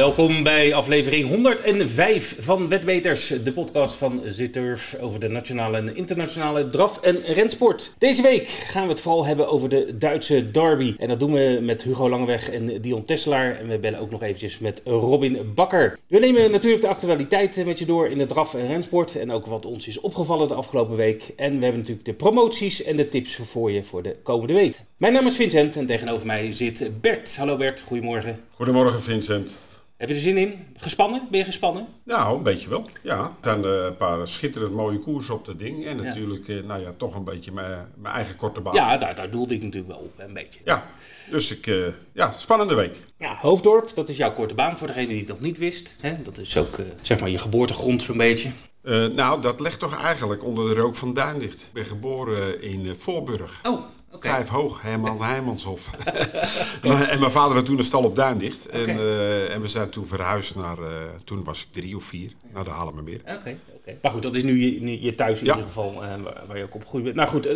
Welkom bij aflevering 105 van Wetbeters, de podcast van Ziturf over de nationale en internationale draf- en rensport. Deze week gaan we het vooral hebben over de Duitse derby. En dat doen we met Hugo Langeweg en Dion Tesselaar. En we bellen ook nog eventjes met Robin Bakker. We nemen natuurlijk de actualiteit met je door in de draf- en rensport. En ook wat ons is opgevallen de afgelopen week. En we hebben natuurlijk de promoties en de tips voor je voor de komende week. Mijn naam is Vincent en tegenover mij zit Bert. Hallo Bert, goedemorgen. Goedemorgen Vincent. Heb je er zin in? Gespannen? Ben je gespannen? Nou, een beetje wel. Ja, er zijn eh, een paar schitterend mooie koersen op dat ding. En natuurlijk, eh, nou ja, toch een beetje mijn, mijn eigen korte baan. Ja, daar, daar doelde ik natuurlijk wel op, een beetje. Ja, dus ik, eh, ja, spannende week. Ja, Hoofddorp, dat is jouw korte baan voor degene die het nog niet wist. Hè? Dat is ook, zeg maar, je geboortegrond zo'n beetje. Nou, dat ligt toch eigenlijk onder de rook van Duindicht. Ik ben geboren in Voorburg. Oh, Vijf hoog, Herman Heijmanshof. en mijn vader had toen een stal op Duindicht. En, Oké. eh, en we zijn toen verhuisd naar, eh, toen was ik drie of vier, naar de Halemermeer. Oké, oké. Maar goed, dat is nu je, nu je thuis in Ja. ieder geval, eh, waar, je ook op gegroeid bent. Nou goed,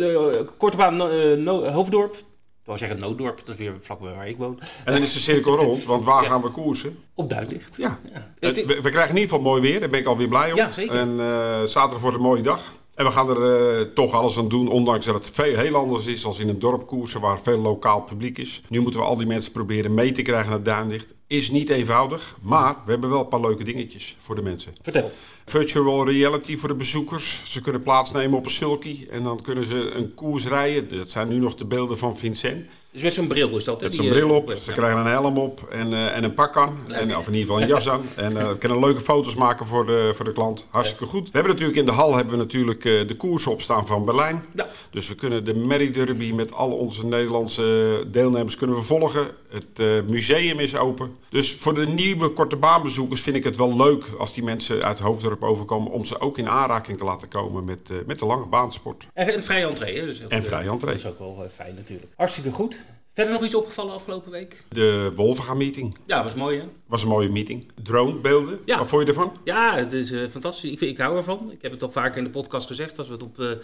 korte baan eh, no- Hoofddorp. Ik wou zeggen Nooddorp, dat is weer vlakbij waar ik woon. En dan is de cirkel rond, want waar Ja. gaan we koersen? Op Duindicht. Ja. Ja. We, we krijgen in ieder geval mooi weer, daar ben ik alweer blij om. Ja, zeker. En eh, zaterdag wordt een mooie dag. En we gaan er eh, toch alles aan doen, ondanks dat het veel, heel anders is als in een dorp koersen waar veel lokaal publiek is. Nu moeten we al die mensen proberen mee te krijgen naar Duinlicht. Is niet eenvoudig, maar we hebben wel een paar leuke dingetjes voor de mensen. Vertel. Virtual reality voor de bezoekers. Ze kunnen plaatsnemen op een sulky en dan kunnen ze een koers rijden. Dat zijn nu nog de beelden van Vincent. Dus met zo'n bril is dat? Met die, zijn eh, bril op, ze krijgen een helm op en, eh, en een pak aan. En, of in ieder geval een jas aan. En we kunnen leuke foto's maken voor de, voor de klant. Hartstikke goed. We hebben natuurlijk in de hal hebben we natuurlijk de koers opstaan van Berlijn. Ja. Dus we kunnen de Merry Derby met al onze Nederlandse deelnemers kunnen we volgen. Het museum is open. Dus voor de nieuwe korte baanbezoekers vind ik het wel leuk als die mensen uit Hoofddorp overkomen om ze ook in aanraking te laten komen met, eh, met de lange baansport. En, en vrije entree, hè? Dus En eh, vrije entree. Dat is ook wel eh, fijn natuurlijk. Hartstikke goed. Verder nog iets opgevallen afgelopen week? De Wolvenga meeting Ja, was mooi, hè? was een mooie meeting. Dronebeelden, Ja. wat vond je ervan? Ja, het is fantastisch. Ik, ik hou ervan. Ik heb het al vaker in de podcast gezegd. Als we het op,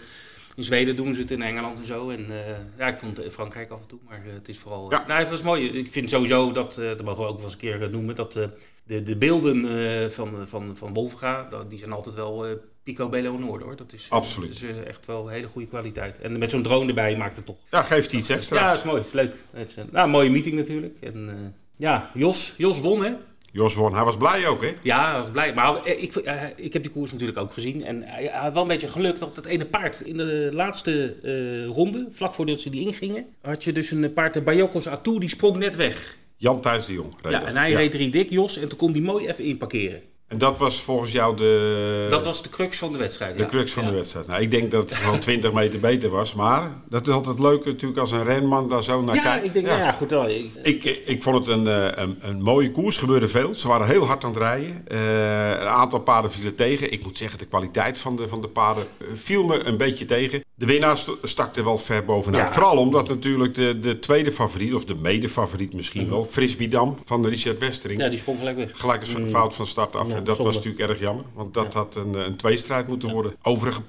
in Zweden doen ze het, in Engeland en zo. En eh, ja, ik vond het in Frankrijk af en toe. Maar eh, het is vooral... Ja. Nou, het was mooi. Ik vind sowieso dat, eh, dat mogen we ook wel eens een keer eh, noemen, dat eh, de, de beelden eh, van, van, van Wolfga, dat, die zijn altijd wel eh pico bello in orde hoor. Dat is, eh, Absoluut. Dat is eh, echt wel hele goede kwaliteit. En met zo'n drone erbij maakt het toch... Ja, geeft iets extra's. Ja, dat is mooi. Leuk. Het is, een nou, een mooie meeting natuurlijk. En eh, ja, Jos, Jos won hè. Jos won, hij was blij ook, hè? Ja, ik was blij. Maar eh, ik, eh, ik heb die koers natuurlijk ook gezien. En hij hij had wel een beetje geluk dat het ene paard in de laatste eh, ronde, vlak voordat ze die ingingen, had je dus een paard, de Bayokos Atu, die sprong net weg. Jan Thijs de Jong. Ja, en hij Ja. reed drie dik, Jos, en toen kon die mooi even inparkeren. En dat was volgens jou de, dat was de crux van de wedstrijd. de ja. crux van Ja. de wedstrijd. Nou, ik denk dat het gewoon 20 meter beter was. Maar dat is altijd leuk natuurlijk als een renman daar zo naar Ja, kijkt. ik denk, nou ja, goed. wel, ik- Ik, ik vond het een, eh, een, een mooie koers, gebeurde veel. Ze waren heel hard aan het rijden. Eh, een aantal paarden vielen tegen. Ik moet zeggen, de kwaliteit van de, van de paarden eh, viel me een beetje tegen. De winnaar st- stak er wel ver bovenuit. Ja. Vooral omdat natuurlijk de, de tweede favoriet, of de mede-favoriet misschien wel, Frisbydam van Richard Westering. ja, die sprong gelijk weg. Gelijk een fout van start af. Dat zonde. was natuurlijk erg jammer. Want dat had een, een tweestrijd moeten worden. Overige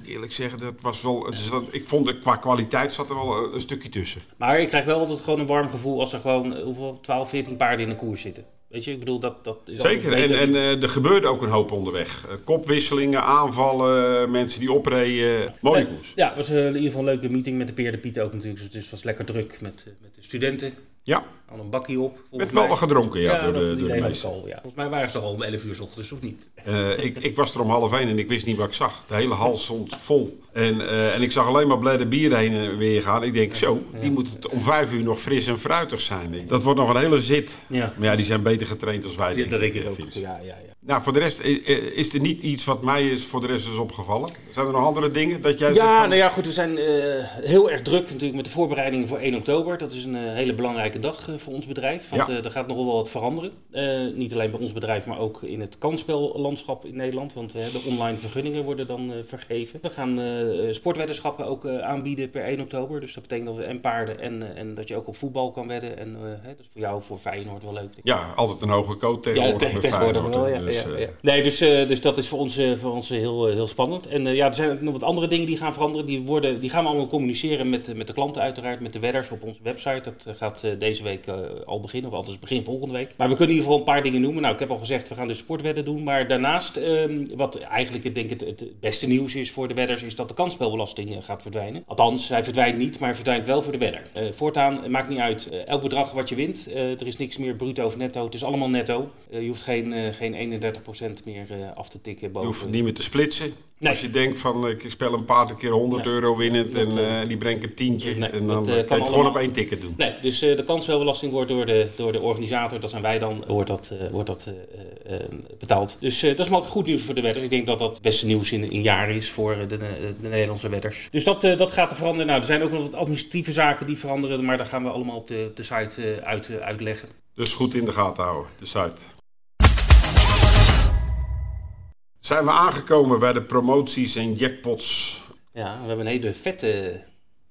ik eerlijk zeggen, dat was wel. dat- ik vond qua kwaliteit zat er wel een, een stukje tussen. Maar ik krijg wel altijd gewoon een warm gevoel als er gewoon eh, hoeveel, 12, 14 paarden in de koers zitten. Weet je, ik bedoel, dat, dat is Zeker. En, beter. en eh, er gebeurde ook een hoop onderweg. Eh, kopwisselingen, aanvallen, mensen die opreden. Mooie Nee, koers. Ja, het was eh, in ieder geval een leuke meeting met de Peer de Piet ook natuurlijk. Dus het was lekker druk met, eh, met de studenten. Ja, Al een bakkie op. werd wel wat gedronken ja, door, de, door de al, ja. Volgens mij waren ze al om 11 uur 's ochtends, of niet? Eh, ik, ik was er om half één en ik wist niet wat ik zag. De hele hal stond vol. En, eh, en ik zag alleen maar blijde bier heen en weer gaan. Ik denk, zo, die moet het om vijf uur nog fris en fruitig zijn. Dat wordt nog een hele zit. Ja. Maar ja, die zijn beter getraind als wij. Ja, dat denk ik eh, ook. Ja, ja, ja. Nou, voor de rest is er niet iets wat mij is voor de rest is opgevallen. Zijn er nog andere dingen dat jij zegt Ja, van- nou ja, goed, we zijn heel erg druk natuurlijk met de voorbereidingen voor 1 oktober. Dat is een hele belangrijke dag voor ons bedrijf, want Ja. eh, er gaat nogal wel wat veranderen. Eh, niet alleen bij ons bedrijf, maar ook in het kansspellandschap in Nederland, want eh, de online vergunningen worden dan eh, vergeven. We gaan eh, sportweddenschappen ook eh, aanbieden per 1 oktober, dus dat betekent dat we en paarden en, eh, en dat je ook op voetbal kan wedden. En eh, dat is voor jou, voor Feyenoord wel leuk. Ja, altijd een hoge coat tegenwoordig te- met tegenwoordig Feyenoord. wel, ja, Dus ja, eh, ja. Nee, dus, eh, dus dat is voor ons, eh, voor ons eh, heel, eh, heel spannend. En eh, ja, er zijn ook nog wat andere dingen die gaan veranderen. Die, worden, die gaan we allemaal communiceren met, eh, met de klanten uiteraard, met de wedders op onze website. Dat eh, gaat eh, deze week eh, al beginnen, of althans begin volgende week. Maar we kunnen in ieder geval een paar dingen noemen. Nou, ik heb al gezegd, we gaan dus sportwedden doen. Maar daarnaast, ehm, wat eigenlijk ik denk het, het beste nieuws is voor de wedders, is dat de kansspelbelasting eh, gaat verdwijnen. Althans, hij verdwijnt niet, maar hij verdwijnt wel voor de wedder. Eh, voortaan, het maakt niet uit, elk bedrag wat je wint, er is niks meer bruto of netto. Het is allemaal netto. Je hoeft geen, geen 31% meer af te tikken Je boven. hoeft niet meer te splitsen. Nee. Als je denkt van ik speel een paar keer 100 Nee. euro winnend en eh, eh, die brengt een tientje. nee, en dan dat, eh, kan je het gewoon op één ticket doen. Nee, dus eh, de kansspelbelasting wordt door de, door de organisator, dat zijn wij dan, wordt dat, wordt dat betaald. Dus dat is maar ook goed nieuws voor de wedders. Ik denk dat dat het beste nieuws in een jaar is voor de, de, de Nederlandse wedders. Dus dat, dat gaat er veranderen. Nou, er zijn ook nog wat administratieve zaken die veranderen, maar daar gaan we allemaal op de, de site uit, uitleggen. Dus goed in de gaten houden, de site. Zijn we aangekomen bij de promoties en jackpots? Ja, we hebben een hele vette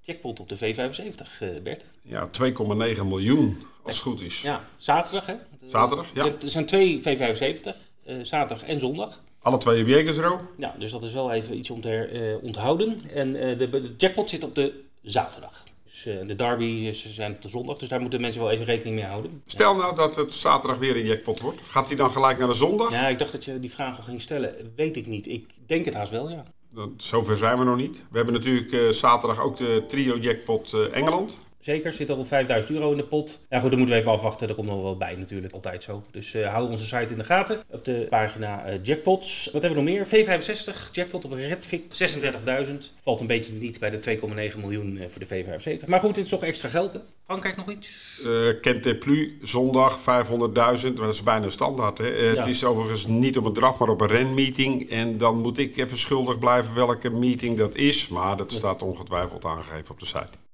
jackpot op de V75, eh, Bert. Ja, 2,9 miljoen als het goed is. Ja, zaterdag hè? Zaterdag, ja. Er zijn- twee V75, eh, zaterdag en zondag. Alle twee op Jägersro. Ja, dus dat is wel even iets om te eh, onthouden. En de, de jackpot zit op de zaterdag. Dus eh, de derby is- zijn op de zondag, dus daar moeten mensen wel even rekening mee houden. Stel nou dat het zaterdag weer een jackpot wordt. Gaat hij dan gelijk naar de zondag? Ja, ik dacht dat je die vraag al ging stellen. Weet ik niet. Ik denk het haast wel, ja. Zover zijn we nog niet. We hebben natuurlijk eh, zaterdag ook de trio jackpot eh, Engeland. Zeker, zit al 5000 euro in de pot. Ja goed, dan moeten we even afwachten. Er komt nog wel bij natuurlijk, altijd zo. Dus eh, hou onze site in de gaten. Op de pagina eh, jackpots. Wat hebben we nog meer? V65, jackpot op Redfix, 36.000. Valt een beetje niet bij de 2,9 miljoen eh, voor de V75. Maar goed, dit is toch extra geld hè? Frankrijk nog iets? Kent Plus, zondag 500.000. Maar dat is bijna standaard. Hè? Ja. Het is overigens niet op een draf, maar op een renmeeting. En dan moet ik even schuldig blijven welke meeting dat is. Maar dat staat ongetwijfeld aangegeven op de site.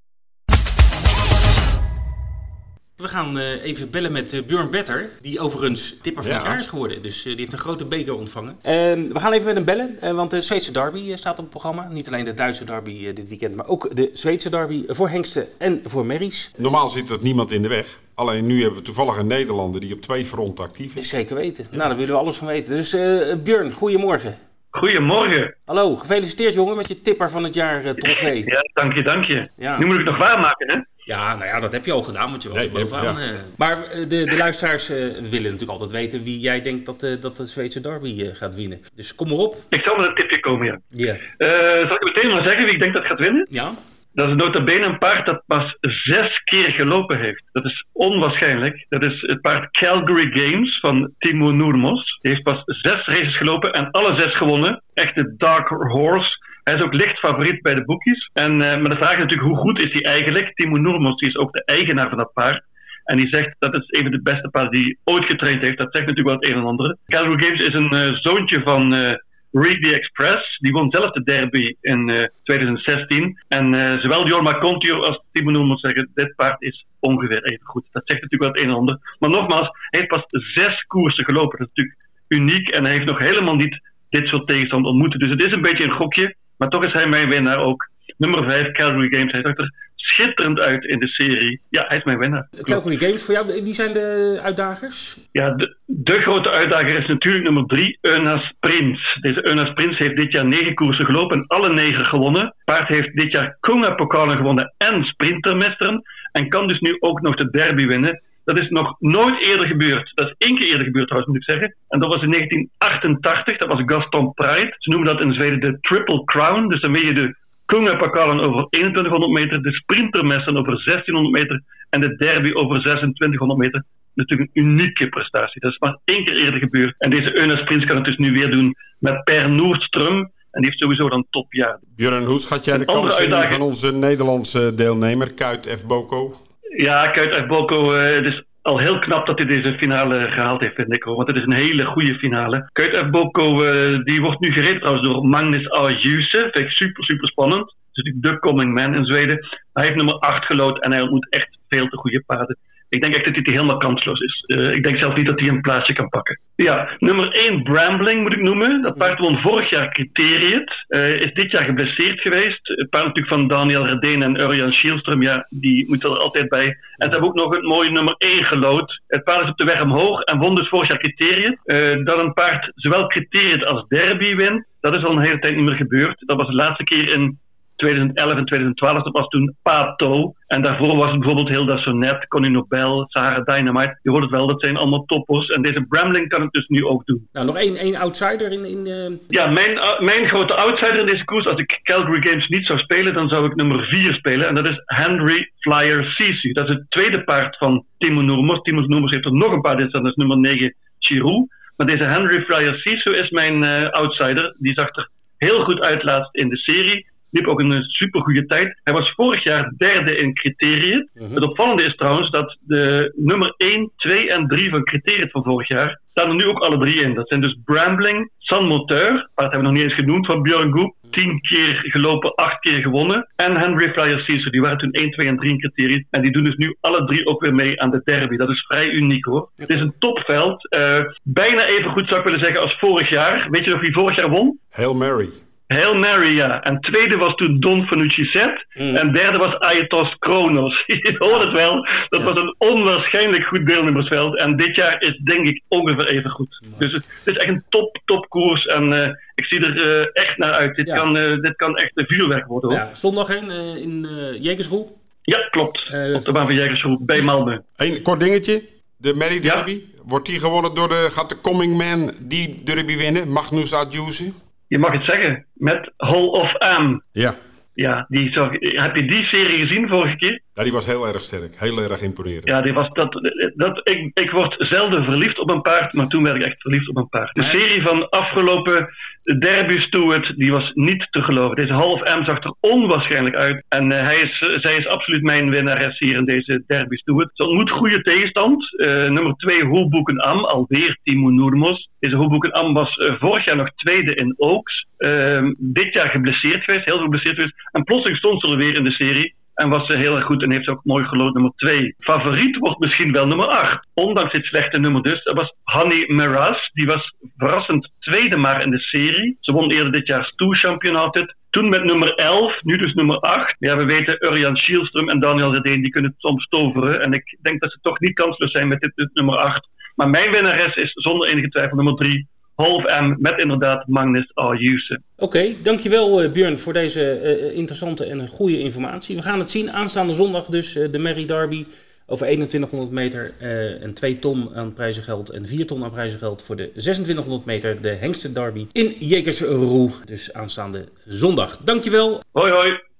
We gaan eh, even bellen met eh, Björn Better, die overigens tipper van het Ja. jaar is geworden. Dus eh, die heeft een grote beker ontvangen. Ehm, we gaan even met hem bellen, eh, want de Zweedse derby staat op het programma. Niet alleen de Duitse derby dit weekend, maar ook de Zweedse derby voor hengsten en voor merries. Normaal zit er niemand in de weg. Alleen nu hebben we toevallig een Nederlander die op twee fronten actief is. Zeker weten. Nou, daar willen we alles van weten. Dus eh Björn, goedemorgen. Goedemorgen. Hallo, gefeliciteerd jongen met je tipper van het jaar trofee. Ja, dank je, dank je. Ja. Nu moet ik het nog waarmaken, hè? Ja, nou ja, dat heb je al gedaan, want je was Nee, bovenaan. ja. eh. Maar eh, de, de luisteraars eh, willen natuurlijk altijd weten wie jij denkt dat, eh, dat de Zweedse derby eh, gaat winnen. Dus kom maar op. Ik zal met een tipje komen, ja. Ja. Eh, zal ik meteen maar zeggen wie ik denk dat gaat winnen? Ja? Dat is nota bene een paard dat pas zes keer gelopen heeft. Dat is onwaarschijnlijk. Dat is het paard Calgary Games van Timo Noermos. Die heeft pas zes races gelopen en alle zes gewonnen. Echte dark horse. Hij is ook licht favoriet bij de boekjes. En, eh, maar de vraag is natuurlijk, hoe goed is hij eigenlijk? Timo Noermos die is ook de eigenaar van dat paard. En die zegt dat een van de beste paarden die ooit getraind heeft. Dat zegt natuurlijk wel het een en ander. Calgary Games is een eh, zoontje van eh Reed the Express. Die won zelf de derby in eh, 2016. En eh, zowel Jorma Contior als Timo Noem moet zeggen, dit paard is ongeveer even goed. Dat zegt natuurlijk wel het een en ander. Maar nogmaals, hij heeft pas zes koersen gelopen. Dat is natuurlijk uniek. En hij heeft nog helemaal niet dit soort tegenstand ontmoeten. Dus het is een beetje een gokje. Maar toch is hij mijn winnaar ook. Nummer 5, Calgary Games. Hij zag er schitterend uit in de serie. Ja, hij is mijn winnaar. Calgary Games, voor jou, wie zijn de uitdagers? Ja, de, de grote uitdager is natuurlijk nummer drie, Eunas Prins. Deze Eunas Prins heeft dit jaar negen koersen gelopen en alle negen gewonnen. Paard heeft dit jaar Konga-pokalen gewonnen en Sprintermesteren. En kan dus nu ook nog de derby winnen. Dat is nog nooit eerder gebeurd. Dat is één keer eerder gebeurd trouwens, moet ik zeggen. En dat was in 1988. Dat was Gaston Pride. Ze noemen dat in Zweden de Triple Crown. Dus dan win je de Kunga-pakalen over 2100 meter, de sprintermessen over 1600 meter en de derby over 2600 meter. Natuurlijk een unieke prestatie. Dat is maar één keer eerder gebeurd. En deze Eunas Prins kan het dus nu weer doen met Per Noordström. En die heeft sowieso dan topjaar. Björn, hoe schat jij de kansen van onze Nederlandse deelnemer, Kuit F. Boko? Ja, Kuit Boko, eh, het is al heel knap dat hij deze finale gehaald heeft, vind ik. hoor. Want het is een hele goede finale. Kuit Boko, eh, die wordt nu gereden trouwens door Magnus Ayuse. Vind ik super, super spannend. Natuurlijk de coming man in Zweden. Hij heeft nummer 8 gelood en hij ontmoet echt veel te goede paarden. Ik denk echt dat hij helemaal kansloos is. Uh, ik denk zelf niet dat hij een plaatsje kan pakken. Ja, nummer 1 Brambling moet ik noemen. Dat paard won vorig jaar Criteriët. Uh, is dit jaar geblesseerd geweest. Het paard natuurlijk van Daniel Redeen en Urjan Schielström. Ja, die moeten er altijd bij. En ze hebben ook nog een mooie nummer 1 gelood. Het paard is op de weg omhoog en won dus vorig jaar Criteriët. Uh, dat een paard zowel Criteriët als Derby wint. Dat is al een hele tijd niet meer gebeurd. Dat was de laatste keer in 2011 en 2012, dat was toen Pato. En daarvoor was het bijvoorbeeld Hilda Sonet, Connie Nobel, Sahara Dynamite. Je hoort het wel, dat zijn allemaal toppers. En deze Brambling kan het dus nu ook doen. Nou, nog één, één outsider in... in uh... Ja, mijn, uh, mijn grote outsider in deze koers, als ik Calgary Games niet zou spelen, dan zou ik nummer 4 spelen. En dat is Henry Flyer Sisu. Dat is het tweede paard van Timo Noermos. Timo Noermos heeft er nog een paar, dit dat is nummer 9, Chirou. Maar deze Henry Flyer Sisu is mijn uh, outsider. Die zag er heel goed uit laatst in de serie liep ook een super goede tijd. Hij was vorig jaar derde in criteriën. Mhm. Het opvallende is trouwens dat de nummer 1, 2 en 3 van criteriën van vorig jaar staan er nu ook alle drie in. Dat zijn dus Brambling, San Moteur, dat hebben we nog niet eens genoemd van Björn Goep. Tien keer gelopen, acht keer gewonnen. En Henry Flyer Caesar, die waren toen 1, 2 en 3 in criteriën. En die doen dus nu alle drie ook weer mee aan de derby. Dat is vrij uniek hoor. Het is een topveld. Uh, bijna even goed zou ik willen zeggen als vorig jaar. Weet je nog wie vorig jaar won? Hail Mary. Hail Mary, ja. En tweede was toen Don Fanucci Zet. Mm. En derde was Aetos Kronos. Je hoort het wel. Dat was een onwaarschijnlijk goed deelnemersveld. En dit jaar is denk ik ongeveer even goed. Dus het, is echt een top, top koers. En uh, ik zie er uh, echt naar uit. Dit, ja. kan, uh, dit kan echt een vuurwerk worden hoor. Ja, zondag in, in Jegersroep? Ja, klopt. Op de baan van Jegersroep bij Malmö. Een kort dingetje. De Mary Derby. Wordt die gewonnen door de... Gaat de Coming Man die derby winnen? Magnus Adjusi? Je mag het zeggen, met Hall of M. Ja. Ja, die zag, heb je die serie gezien vorige keer? Ja, die was heel erg sterk. Heel erg imponerend. Ja, die was, dat, dat, ik, ik word zelden verliefd op een paard, maar toen werd ik echt verliefd op een paard. De serie van afgelopen Derby Stewart, die was niet te geloven. Deze half M zag er onwaarschijnlijk uit. En uh, hij is, zij is absoluut mijn winnares hier in deze Derby Stewart. Ze ontmoet goede tegenstand. Uh, nummer 2 Hoelboeken Am, alweer Timo Noermos. Hoelboeken Am was uh, vorig jaar nog tweede in Oaks. Ehm, dit jaar geblesseerd geweest, heel veel geblesseerd geweest. En plotseling stond ze er weer in de serie. En was ze heel erg goed en heeft ze ook mooi gelood nummer 2. Favoriet wordt misschien wel nummer 8. Ondanks dit slechte nummer dus. Dat was Honey Miraz. Die was verrassend tweede maar in de serie. Ze won eerder dit jaar Stoe-championaat. Toen met nummer 11, nu dus nummer 8. Ja, we weten Urjan Schielström en Daniel Redeen, die kunnen het soms toveren. En ik denk dat ze toch niet kansloos zijn met dit, dit nummer 8. Maar mijn winnares is zonder enige twijfel nummer 3, half M met inderdaad Magnus Ayuse. Oké, okay, dankjewel uh, Björn voor deze uh, interessante en goede informatie. We gaan het zien aanstaande zondag dus uh, de Merry Derby over 2100 meter en 2 ton aan prijzengeld en 4 ton aan prijzengeld voor de 2600 meter de Hengsten Derby in Jekersroe. Dus aanstaande zondag. Dankjewel. Hoi hoi.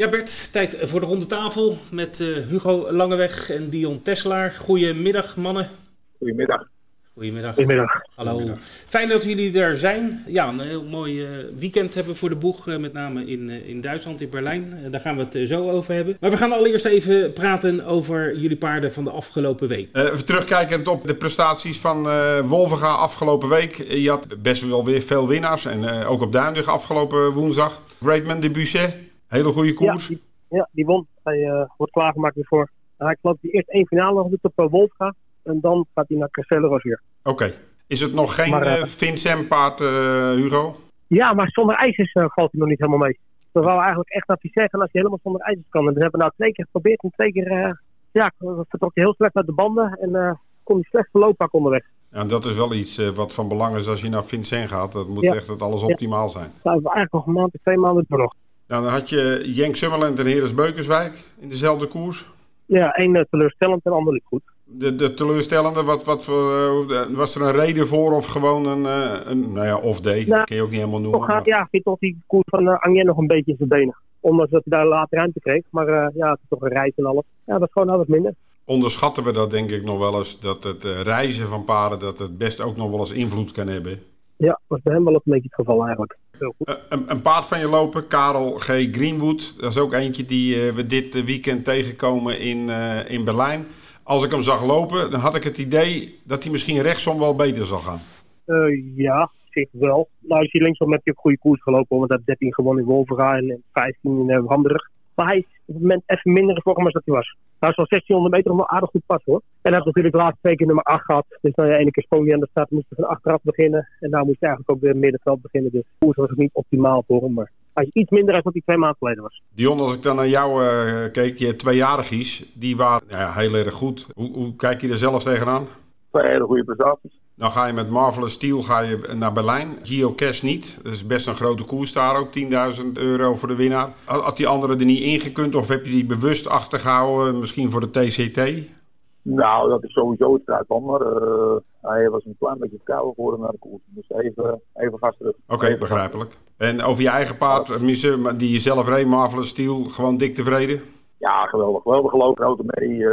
Ja Bert, tijd voor de ronde tafel met Hugo Langeweg en Dion Teslaar. Goedemiddag mannen. Goedemiddag. Goedemiddag. Goedemiddag. Hallo. Fijn dat jullie er zijn. Ja, een heel mooi uh, weekend hebben we voor de boeg, uh, met name in, uh, in Duitsland, in Berlijn. daar gaan we het zo over hebben. Maar we gaan allereerst even praten over jullie paarden van de afgelopen week. even terugkijkend op de prestaties van Wolvenga afgelopen week. Je had best wel weer veel winnaars. En ook op Duindig afgelopen woensdag. Greatman de Busset, hele goede koers. Ja, die, ja, die won. Hij wordt klaargemaakt ervoor. Hij geloof die eerst één finale nog doet op Wolfga. En dan gaat hij naar Castelle Rosier. Oké. Is het nog geen uh, Vincent paard, Hugo? Ja, maar zonder ijzers valt hij nog niet helemaal mee. We wouden eigenlijk echt naar Vicent gaan als je helemaal zonder ijzers kan. En we hebben nou twee keer geprobeerd en twee keer ja, vertrok hij heel slecht uit de banden en kon hij slecht verlopen onderweg. Ja, en dat is wel iets wat van belang is als je naar Vincent gaat. Dat moet echt dat alles optimaal zijn. Nou, we eigenlijk nog een maand, twee maanden door nog. Nou, dan had je Jenk Summerland en Heres Beukenswijk in dezelfde koers. Ja, één teleurstellend en ander goed de, de teleurstellende, wat, wat, uh, was er een reden voor of gewoon een, uh, een nou ja, off-day? Nou, kun je ook niet helemaal noemen. Toch, ja, ik vind toch die koers van uh, nog een beetje in zijn benen. Ondanks dat hij daar later ruimte kreeg. Maar ja, het is toch een reis en alles. Ja, dat is gewoon wat minder. Onderschatten we dat denk ik nog wel eens, dat het reizen van paarden, dat het best ook nog wel eens invloed kan hebben? Ja, dat was bij hem wel een beetje het geval eigenlijk. Een, een, paard van je lopen, Karel G. Greenwood. Dat is ook eentje die we dit weekend tegenkomen in, in Berlijn als ik hem zag lopen, dan had ik het idee dat hij misschien rechtsom wel beter zal gaan. Ja, zich wel. Nou, als je linksom heb je op goede koers gelopen, want hij heeft 13 gewonnen in Wolvera en 15 in Hamburg. Maar hij is op het moment even minder in vorm als dat hij was. Nou, zoals 1600 meter nog aardig goed pas hoor. En hij heeft natuurlijk de laatste twee keer nummer 8 gehad. Dus nou ja, ene keer sprong hij aan de start, moest hij van achteraf beginnen. En nou moest hij eigenlijk ook weer middenveld beginnen. Dus koers was ook niet optimaal voor hem. Maar hij is iets minder dan wat hij twee maanden geleden was. Dion, als ik dan naar jou uh, keek, je tweejarigies, die waren ja, heel erg goed. Hoe, hoe kijk je er zelf tegenaan? Twee hele goede prestaties. Dan ga je met Marvelous Steel ga je naar Berlijn. Gio Cash niet. Dat is best een grote koers daar ook. 10.000 euro voor de winnaar. Had die andere er niet ingekund of heb je die bewust achtergehouden? Misschien voor de TCT? Nou, dat is sowieso het uitlander. Uh, hij was een klein beetje koud geworden naar de koers. Dus even, even gas terug. Oké, okay, begrijpelijk. En over je eigen paard, die je zelf reed, Marvelous Steel, gewoon dik tevreden? Ja, geweldig. Geweldig gelopen. Auto mee. Uh,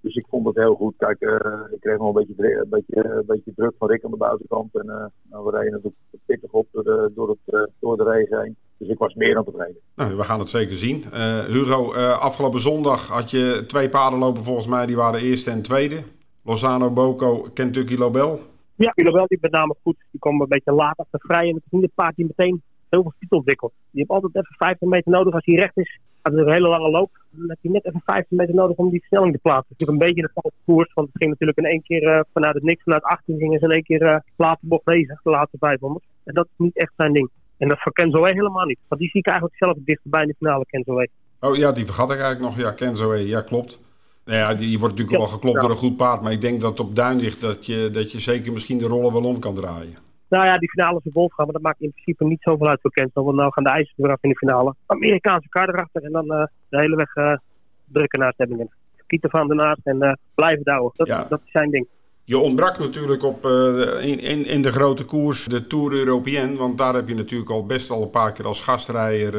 dus ik vond het heel goed. Kijk, uh, ik kreeg nog een beetje, een beetje, een beetje druk van Rick aan de buitenkant. En uh, nou, we reden natuurlijk pittig op door de, door, het, door de regen heen. Dus ik was meer dan tevreden. Nou, we gaan het zeker zien. Hugo, afgelopen zondag had je twee paarden lopen volgens mij. Die waren eerste en tweede. Lozano Boko, Kentucky Lobel. Ja, die Lobel die met name goed. Die kwam een beetje laat achter vrij. En het is niet paard die meteen heel veel speed ontwikkelt. Die heeft altijd even 15 meter nodig als hij recht is. Gaat het een hele lange loop. Dan heb je net even 15 meter nodig om die versnelling te plaatsen. Het is natuurlijk een beetje de valse koers. Want het ging natuurlijk in één keer uh, vanuit het niks, vanuit 18 gingen ze in één keer uh, later bocht bezig, de laatste 500. En dat is niet echt zijn ding. En dat voor Kenzoe helemaal niet. Want die zie ik eigenlijk zelf het dichterbij in de finale, Kenzoe. Oh ja, die vergat ik eigenlijk nog. Ja, Kenzoe, ja klopt. Nou ja, die wordt natuurlijk ja, wel geklopt ja. door een goed paard. Maar ik denk dat op duin ligt dat je, dat je zeker misschien de rollen wel om kan draaien. Nou ja, die finale is een Wolfgang, maar dat maakt in principe niet zoveel uit voor Kenzo. Want nou gaan de ijzers eraf in de finale. Amerikaanse kaart erachter en dan uh, de hele weg uh, drukken naar Stebbingen. Kieten van ernaast en uh, blijven douwen. Dat, ja. dat is zijn ding. Je ontbrak natuurlijk op, in, in, in de grote koers, de Tour Européenne. Want daar heb je natuurlijk al best al een paar keer als gastrijder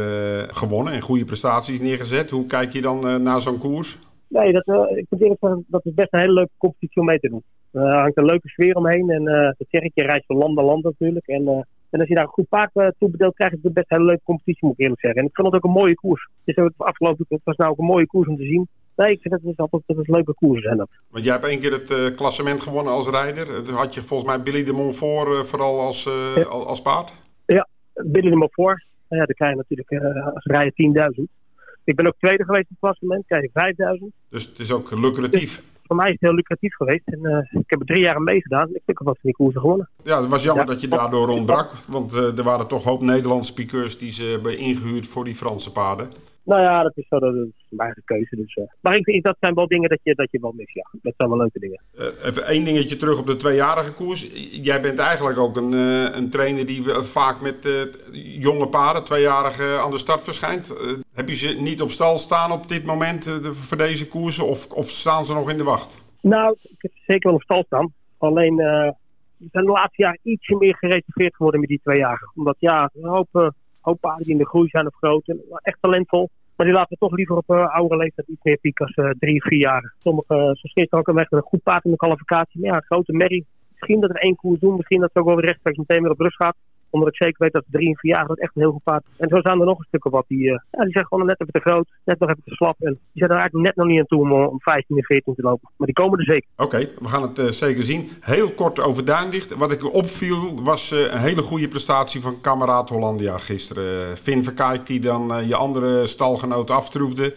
gewonnen en goede prestaties neergezet. Hoe kijk je dan naar zo'n koers? Nee, dat, ik moet eerlijk zeggen, dat is best een hele leuke competitie om mee te doen. Er uh, hangt een leuke sfeer omheen. En dat zeg ik, je reist van land naar land natuurlijk. En, uh, en als je daar een goed paard uh, toe bedeelt, krijg je best een hele leuke competitie, moet ik eerlijk zeggen. En ik vond het ook een mooie koers. Dus het afgelopen het was nou ook een mooie koers om te zien. Nee, ik vind dat het altijd dat het leuke koersen zijn dat. Want jij hebt één keer het klassement gewonnen als rijder. Toen had je volgens mij Billy de Montfort vooral als, ja. als paard. Ja, Billy de Montfort. Ja, dan krijg je natuurlijk als rijder 10.000. Ik ben ook tweede geweest in het klassement, krijg ik 5000. Dus het is ook lucratief? Voor mij is het heel lucratief geweest. En uh, ik heb er drie jaar meegedaan. Ik heb wat van die koersen gewonnen. Ja, het was jammer ja. dat je daardoor ontbrak. Want uh, er waren toch hoop Nederlandse piqueurs die ze hebben ingehuurd voor die Franse paarden. Nou ja, dat is, zo, dat is mijn eigen keuze. Dus, uh, maar ik dat zijn wel dingen dat je, dat je wel mist. Ja. Dat zijn wel leuke dingen. even één dingetje terug op de tweejarige koers. Jij bent eigenlijk ook een, een trainer die vaak met jonge paarden, tweejarigen, aan de start verschijnt. heb je ze niet op stal staan op dit moment voor deze koersen? Of, of staan ze nog in de wacht? Nou, ik heb ze zeker wel op stal staan. Alleen we zijn de laatste jaren ietsje meer gereserveerd geworden met die tweejarigen. Omdat ja, een hoop hoop paarden die in de groei zijn of groot. En echt talentvol. Maar die laten we toch liever op uh, oudere leeftijd iets meer pieken als uh, drie, vier jaar. Sommige, uh, zoals ook een weg met een goed paard in de kwalificatie. Maar ja, grote merrie. Misschien dat er één koers doen. Misschien dat het ook wel rechtstreeks meteen weer op rust gaat omdat ik zeker weet dat drie en vier jaar dat echt een heel goed paard. En zo zijn er nog een stukken wat die, uh, ja, die zijn gewoon net even te groot, net nog even te slap. En die zijn er eigenlijk net nog niet aan toe om, om 15 en 14 te lopen. Maar die komen er zeker. Oké, okay, we gaan het uh, zeker zien. Heel kort over Duinlicht. Wat ik opviel was uh, een hele goede prestatie van kameraad Hollandia gisteren. Finn Verkijk die dan je andere stalgenoot aftroefde.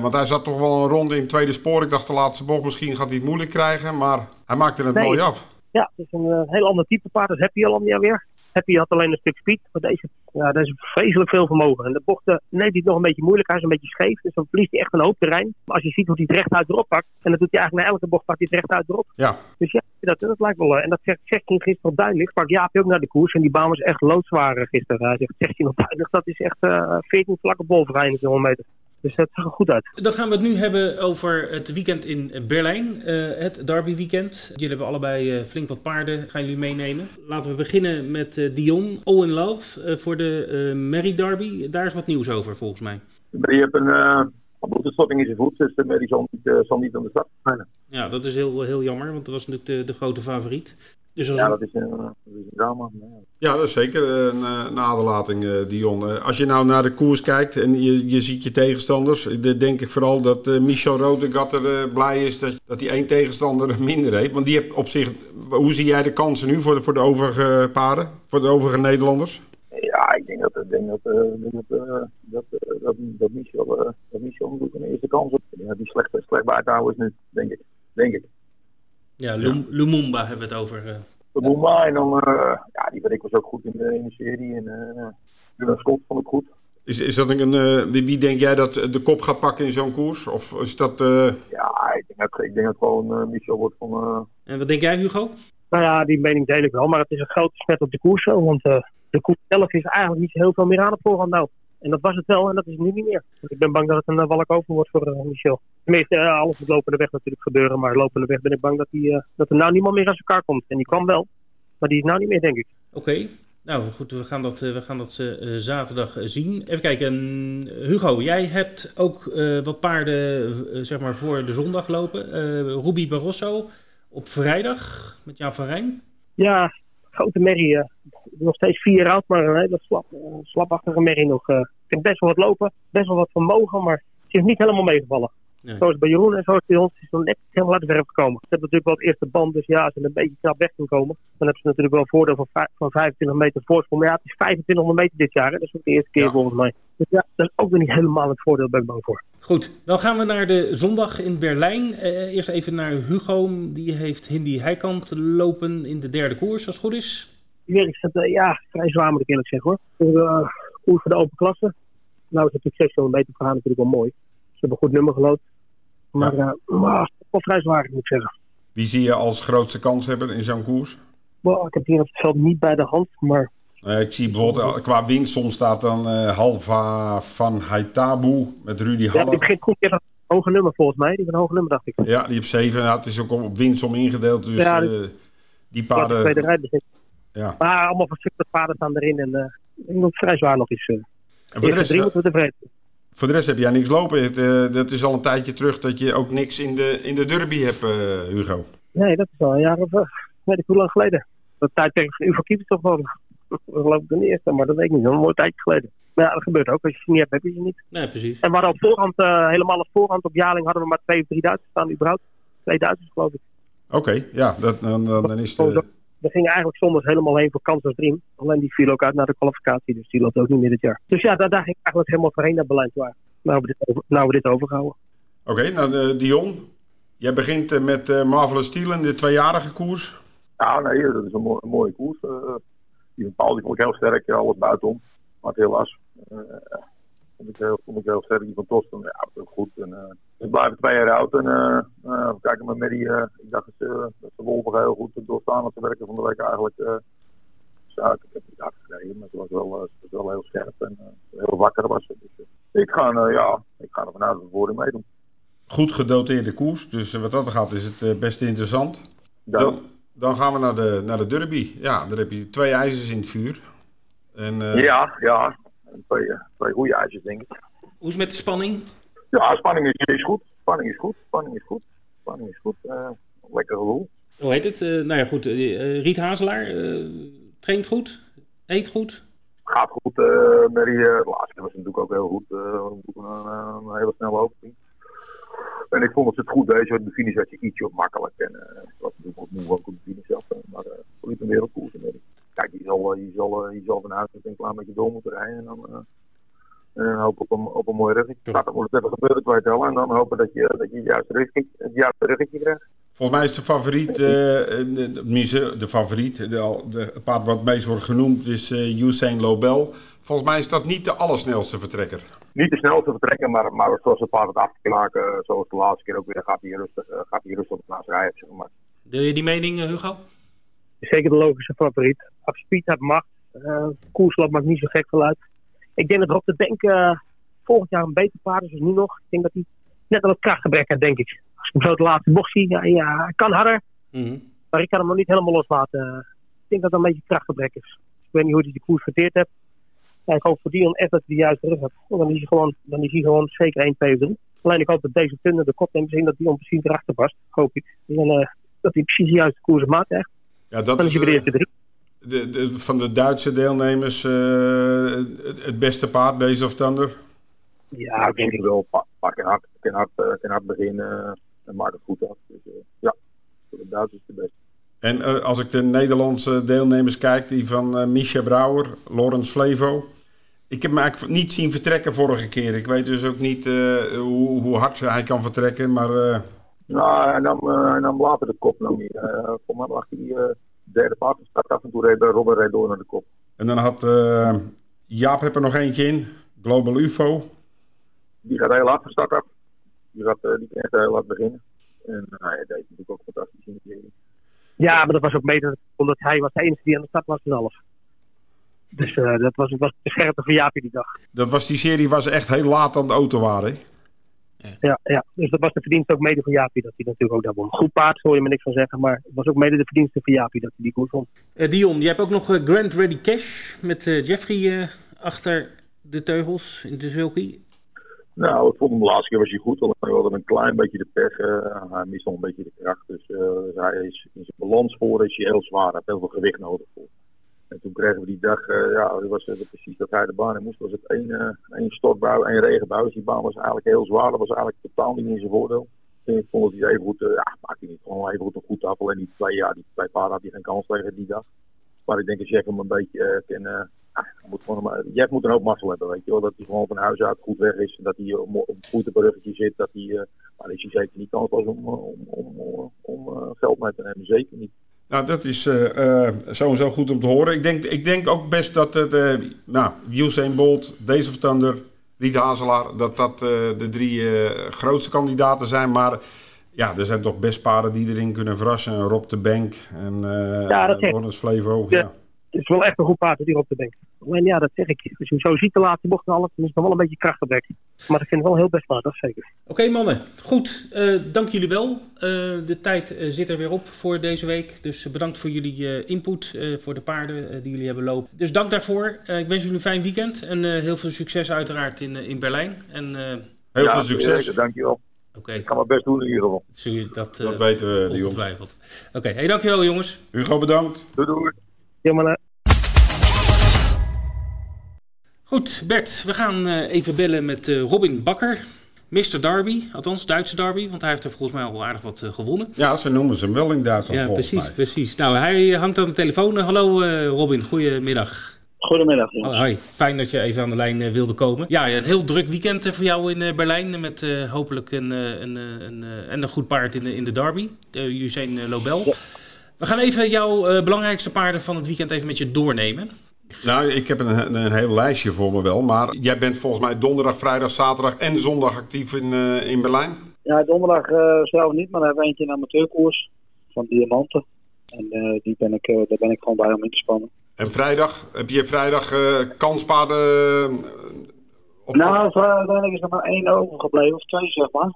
want hij zat toch wel een ronde in het tweede spoor. Ik dacht de laatste bocht misschien gaat hij het moeilijk krijgen. Maar hij maakte het nee. mooi af. Ja, het is een heel ander type paard. Dat heb je Hollandia weer. Happy had alleen een stuk speed, maar deze, ja, deze vreselijk veel vermogen. En de bochten neemt hij nog een beetje moeilijk, hij is een beetje scheef, dus dan verliest hij echt een hoop terrein. Maar als je ziet hoe hij het rechtuit erop pakt, en dat doet hij eigenlijk na elke bocht, pakt hij het rechtuit erop. Ja. Dus ja, dat, dat lijkt wel, en dat zegt 16 gisteren op duidelijk. Pak Jaap ook naar de koers en die baan was echt loodzwaar gisteren. Hij zegt 16 op duidelijk, dat is echt uh, 14 vlakke bolverrijden in zo'n meter. Dus dat zag er goed uit. Dan gaan we het nu hebben over het weekend in Berlijn. Uh, het Derby weekend. Jullie hebben allebei uh, flink wat paarden. Gaan jullie meenemen. Laten we beginnen met uh, Dion. All in Love voor de Merry Derby. Daar is wat nieuws over volgens mij. Je hebt een boetestotting in zijn voet. Dus de Merry zal niet, zal niet aan de start gaan. Ja, dat is heel, heel jammer. Want dat was natuurlijk de, de grote favoriet. Dus ja, dat, is een, dat is een drama. Ja, dat is zeker een, een aderlating, Dion. Als je nou naar de koers kijkt en je, je ziet je tegenstanders, dan denk ik vooral dat uh, Michel Rodegatter uh, blij is dat, dat hij één tegenstander minder heeft. Want die heeft op zich, hoe zie jij de kansen nu voor de, voor de overige paarden, voor de overige Nederlanders? Ja, ik denk dat, dat ik denk dat, uh, dat, uh, dat, dat, dat Michel, dat Michel een eerste kans op. Ja, die slecht, slecht bij te houden is nu, denk ik. Denk ik. Ja, Lum Lumumba hebben we het over. Lumumba en dan, ja, die ik was ook goed in de, in de serie. En uh, Scott vond ik goed. Is, is dat een, wie, wie denk jij dat de kop gaat pakken in zo'n koers? Of is dat... Ja, ik denk dat, ik denk dat gewoon Michel wordt van... En wat denk jij Hugo? Nou ja, die mening deel ik wel, maar het is een grote smet op de koers zo. Want uh, de koers zelf is eigenlijk niet heel veel meer aan het voorhand nou. En dat was het wel en dat is nu niet meer. Ik ben bang dat het een uh, walk over wordt voor uh, Michel. Tenminste, uh, alles moet lopende weg natuurlijk gebeuren. Maar lopende weg ben ik bang dat, die, dat er nou niemand meer aan elkaar komt. En die kwam wel, maar die is nou niet meer, denk ik. Oké. Okay. Nou goed, we gaan dat, we gaan dat zaterdag zien. Even kijken, Hugo, jij hebt ook wat paarden zeg maar voor de zondag lopen. Ruby Barroso, op vrijdag met Jan van Rijn? Ja, grote merrie. Nog steeds vier oud, maar een hele slap, uh, slapachtige merrie nog. Uh, ik heb best wel wat lopen, best wel wat vermogen, maar het is niet helemaal meegevallen. Nee. Zoals bij Jeroen en zoals bij ons is het net de verf gekomen. Ze hebben natuurlijk wel het eerste band, dus ja, als ze een beetje knap weg kunnen komen. Dan hebben ze natuurlijk wel een voordeel van, van 25 meter voorsprong. Maar ja, het is 2500 meter dit jaar, hè? dat is ook de eerste keer ja. volgens mij. Dus ja, dat is ook weer niet helemaal het voordeel, ben ik bang voor. Goed, dan gaan we naar de zondag in Berlijn. Uh, eerst even naar Hugo, die heeft Hindi Heikant lopen in de derde koers, als het goed is. Is het, uh, ja, vrij zwaar moet ik eerlijk zeggen hoor. Uh, koers voor de open klasse. Nou is het succes zo'n meter vergaan natuurlijk wel mooi. Ze hebben een goed nummer gelood. Maar, ja. uh, maar wel vrij zwaar, moet ik zeggen. Wie zie je als grootste kans hebben in zo'n koers? Well, ik heb hier het veld niet bij de hand, maar... Uh, ik zie bijvoorbeeld, qua winst soms staat dan uh, Halva van Haitabu met Rudy Haller. Ja, die begint goed. Die heeft een hoge nummer volgens mij. Die heeft een hoge nummer, dacht ik. Ja, die heeft 7. Ja, het is ook op winstsom ingedeeld. Dus ja, die, die paarden... Ja, de tweede ja. Maar allemaal verschillende paarden staan erin. En ik denk dat het vrij zwaar nog is. en voor de rest... Drie, tevreden. Voor de rest heb jij niks lopen. Het, uh, dat is al een tijdje terug dat je ook niks in de, in de derby hebt, uh, Hugo. Nee, dat is al een jaar of uh, weet ik hoe lang geleden. Dat tijdperk van Uvo Keeper toch wel. Dat geloof ik de eerste, maar dat weet ik niet. Dat is een mooi tijdje geleden. Maar ja, dat gebeurt ook. Als je ze niet hebt, heb je ze niet. Nee, precies. En we hadden op voorhand, helemaal op voorhand op jaarling hadden we maar twee of drie Duitsers staan überhaupt. Twee Duitsers geloof ik. Oké, okay, ja, dat, dan, dan is de... We gingen eigenlijk zondags helemaal heen voor Kansas Dream. Alleen die viel ook uit naar de kwalificatie, dus die loopt ook niet meer dit jaar. Dus ja, daar, daar ging ik eigenlijk helemaal voorheen naar Berlijn toe nou we dit, over, nou we dit overhouden. Oké, okay, nou uh, Dion, jij begint uh, met uh, Marvelous Steel in de tweejarige koers. Ja, nee, dat is een, mooi, een mooie koers. die bepaald die vond ik heel sterk, alles buitenom. Maar het helaas vond, ik heel, vond ik heel sterk. Die van Tosten, ja, dat is goed. En, ze blijven twee jaar oud. En we kijken maar met die, ik dacht dat ze, dat ze heel goed doorstaan op te werken van de week eigenlijk zaak. Ik heb niet hard gereden, maar ze was wel, ze was wel heel scherp en heel wakker was ze. Dus, ik ga, uh, ja, ik ga er vanuit dat we voor meedoen. Goed gedoteerde koers, dus wat dat gaat is het uh, best interessant. Dan, dan, gaan we naar de, naar de derby. Ja, daar heb je twee ijzers in het vuur. En, uh... Ja, ja. Twee, twee goede ijzers, denk ik. Hoe is het met de spanning? Ja, spanning is, is goed. Spanning is goed. Spanning is goed. Spanning is goed. Uh, lekker gevoel. Hoe heet het? nou ja, goed. Riet Hazelaar traint goed? Eet goed? gaat goed. Uh, Mary, uh, de laatste was natuurlijk ook heel goed. Uh, een, een hele snelle opening. En ik vond dat ze het goed deed. De finish had je ietsje makkelijk. En uh, was natuurlijk ook moe op de finish af. Maar uh, liep een wereldkoers. Kijk, je zal, je zal, je zal vanuit een klein beetje door moeten rijden. En dan, en dan hopen op een, op een mooi ruggetje. Dan moet het even gebeuren, twee tellen. En dan hopen dat je, dat je het juiste ruggetje, het juiste ruggetje krijgt. Volgens mij is de favoriet, uh, de, de, favoriet, de, de, het paard wat het meest wordt genoemd, is uh, Usain Lobel. Volgens mij is dat niet de allersnelste vertrekker. Niet de snelste vertrekker, maar, maar zoals het paard het af te maken, zoals de laatste keer ook weer, gaat hij rustig, uh, gaat hij rustig naast rijden. Zeg maar. Deel je die mening, Hugo? Zeker de logische favoriet. Speed, heb macht. Uh, koerslap maakt niet zo gek veel uit. Ik denk dat Rob de Denk volgend jaar een beter paard is dan nu nog. Ik denk dat hij net een wat krachtgebrek heeft, denk ik ik zo de laatste bocht zie, ja, ja kan harder. Mm Maar ik kan hem nog niet helemaal loslaten. Ik denk dat dat een beetje krachtgebrek is. Ik weet niet hoe hij de koers verteerd hebt. Ja, ik hoop voor Dion echt dat hij de juiste rug hebt. Dan is hij gewoon, dan is hij gewoon zeker 1 2 doen. Alleen ik hoop dat deze tunnen de kop neemt zien dat Dion precies erachter past. Hoop ik. En, uh, dat hij precies de juiste koers maakt echt. Ja, dat dan is hij weer de eerste drie. De, de, van de Duitse deelnemers uh, het beste paard, deze of Thunder? Ja, ik denk ik wel. Pak en hard, kan hard, kan hard beginnen en maakt het goed af. Dus uh, ja, voor de Duitsers de beste. En uh, als ik de Nederlandse deelnemers kijk, die van uh, Misha Brouwer, Lorenz Flevo Ik heb hem eigenlijk niet zien vertrekken vorige keer. Ik weet dus ook niet hoe, hoe hard hij kan vertrekken, maar... Nou, hij nam, hij nam later de kop nog niet. voor mij lag hij derde paard start af en toe reed Robert reed door naar de kop. En dan had Jaap heb er nog eentje in, Global UFO. Die gaat heel hard van start af. Die, gaat, die kan heel hard beginnen. En hij deed natuurlijk ook fantastisch in de serie. Ja, maar dat was ook mede omdat hij was de enige die aan de start was zelf. Dus uh, dat was, was de scherpte van Jaapie die dag. Dat was, die serie was echt heel laat aan de auto waren, ja. ja. Ja, dus dat was de verdienste ook mede van Jaapie dat hij natuurlijk ook daar won. Goed paard, hoor je me niks van zeggen, maar het was ook mede de verdienste van Jaapie dat hij die koers won. Uh, Dion, je hebt ook nog uh, Grand Ready Cash met Jeffrey achter de teugels in de Zulky. Nou, ik vond hem de laatste keer was hij goed. Alleen hadden een klein beetje de pech. Uh, hij mist nog een beetje de kracht. Dus uh, hij is in zijn balans voor is hij heel zwaar. Hij heeft heel veel gewicht nodig voor. En toen kregen we die dag, uh, ja, was het precies dat hij de baan in moest. Was het één, één stortbui, één. Dus die baan was eigenlijk heel zwaar. Dat was eigenlijk totaal niet in zijn voordeel. En ik vond dat hij even goed, ja, maakte niet gewoon even goed een goed af. Alleen die twee, ja, die twee paarden had hij geen kans tegen die dag. Maar ik denk als Jeff hem een beetje kan, moet gewoon, Jeff moet een hoop mazzel hebben, weet je wel. Dat hij gewoon van huis uit goed weg is. Dat hij op, goed een ruggetje zit. Dat hij, uh, maar is hij zeker niet kansloos om, om, om, om geld mee te nemen. Zeker niet. Nou, dat is uh, sowieso goed om te horen. Ik denk, ik denk ook best dat het, uh, nou, Usain Bolt, Days of Thunder, Riet Hazelaar, dat dat de drie grootste kandidaten zijn. Maar ja, er zijn toch best paarden die erin kunnen verrassen. Rob de Bank en ja, dat Flevo. Ja het is wel echt een goed paard die op te denken. Alleen ja, dat zeg ik. Als je hem zo ziet de laatste bocht alles, dan is het nog wel een beetje krachtgebrek. Maar ik vind het wel heel best paard, dat zeker. Oké mannen, goed. Uh, dank jullie wel. Uh, de tijd uh, zit er weer op voor deze week. Dus bedankt voor jullie input, voor de paarden die jullie hebben lopen. Dus dank daarvoor. ik wens jullie een fijn weekend en heel veel succes uiteraard in, in Berlijn. En, heel ja, veel succes. Zeker, dankjewel. Okay. Ik kan mijn best doen in ieder geval. Dat, dat weten we. Ongetwijfeld. Oké, okay. hey, dankjewel jongens. Hugo, bedankt. Doei doei. Goed, Bert, we gaan uh, even bellen met uh, Robin Bakker. Mr. Derby, althans Duitse Derby, want hij heeft er volgens mij al aardig wat uh, gewonnen. Ja, ze noemen ze hem wel in Duitsland. Ja, precies, mij. precies. Nou, hij hangt aan de telefoon. hallo Robin, goedemiddag. Goedemiddag. Oh, hoi, fijn dat je even aan de lijn wilde komen. Ja, een heel druk weekend voor jou in Berlijn met hopelijk een, een, een, een, een goed paard in de, in de Derby, Usain Lobel. Ja. We gaan even jouw belangrijkste paarden van het weekend even met je doornemen. Nou, ik heb een, een heel lijstje voor me wel. Maar jij bent volgens mij donderdag, vrijdag, zaterdag en zondag actief in, uh, in Berlijn? Ja, donderdag uh, zelf niet, maar dan hebben we eentje een amateurkoers van Diamanten. En uh, die ben ik, daar ben ik gewoon bij om in te spannen. En vrijdag? Heb je vrijdag kanspaarden op? Nou, uiteindelijk is er maar één overgebleven, of twee zeg maar.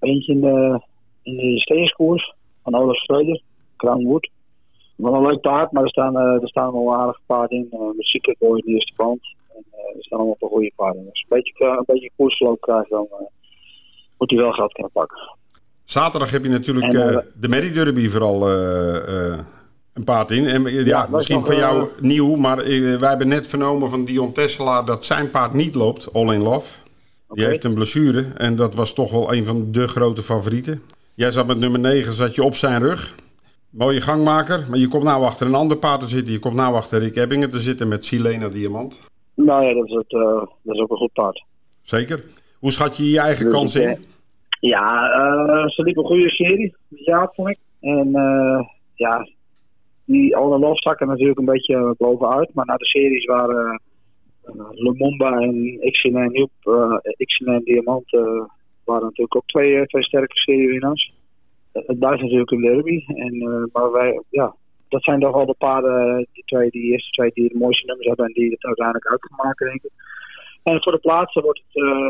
Eentje in de, in de van Olaf Schreuder, Crownwood. Wel een leuk paard, maar er staan, uh, er staan al aardige paarden in. Uh, met Secret Boy in de eerste band. En uh, er staan allemaal een goede paarden in. Als je een beetje, een beetje koersloop krijgt, dan moet hij wel geld kunnen pakken. Zaterdag heb je natuurlijk en, de Merry Derby vooral een paard in. En, ja, ja misschien nog, van jou nieuw, maar wij hebben net vernomen van Dion Tesselaar dat zijn paard niet loopt, All in Love. Die heeft een blessure en dat was toch wel een van de grote favorieten. Jij zat met nummer 9, zat je op zijn rug. Mooie gangmaker, maar je komt nou achter een ander paard te zitten. Je komt nou achter Rick Ebbingen te zitten met Silena Diamant. Nou ja, dat is, het, uh, dat is ook een goed paard. Zeker. Hoe schat je je eigen dus kans in? Ja, uh, ze liep een goede serie. Ja, vond ik. En uh, ja, die alle lofzakken natuurlijk een beetje bovenuit. Maar na de series waren Lumumba en Xina en Diamant waren natuurlijk ook twee, twee sterke seriewinnaars het blijft natuurlijk een derby. En, uh, maar wij, ja, dat zijn toch al de paarden, die, twee, die eerste twee die de mooiste nummers hebben en die het uiteindelijk uit kunnen maken, denk ik. En voor de plaatsen wordt het, uh,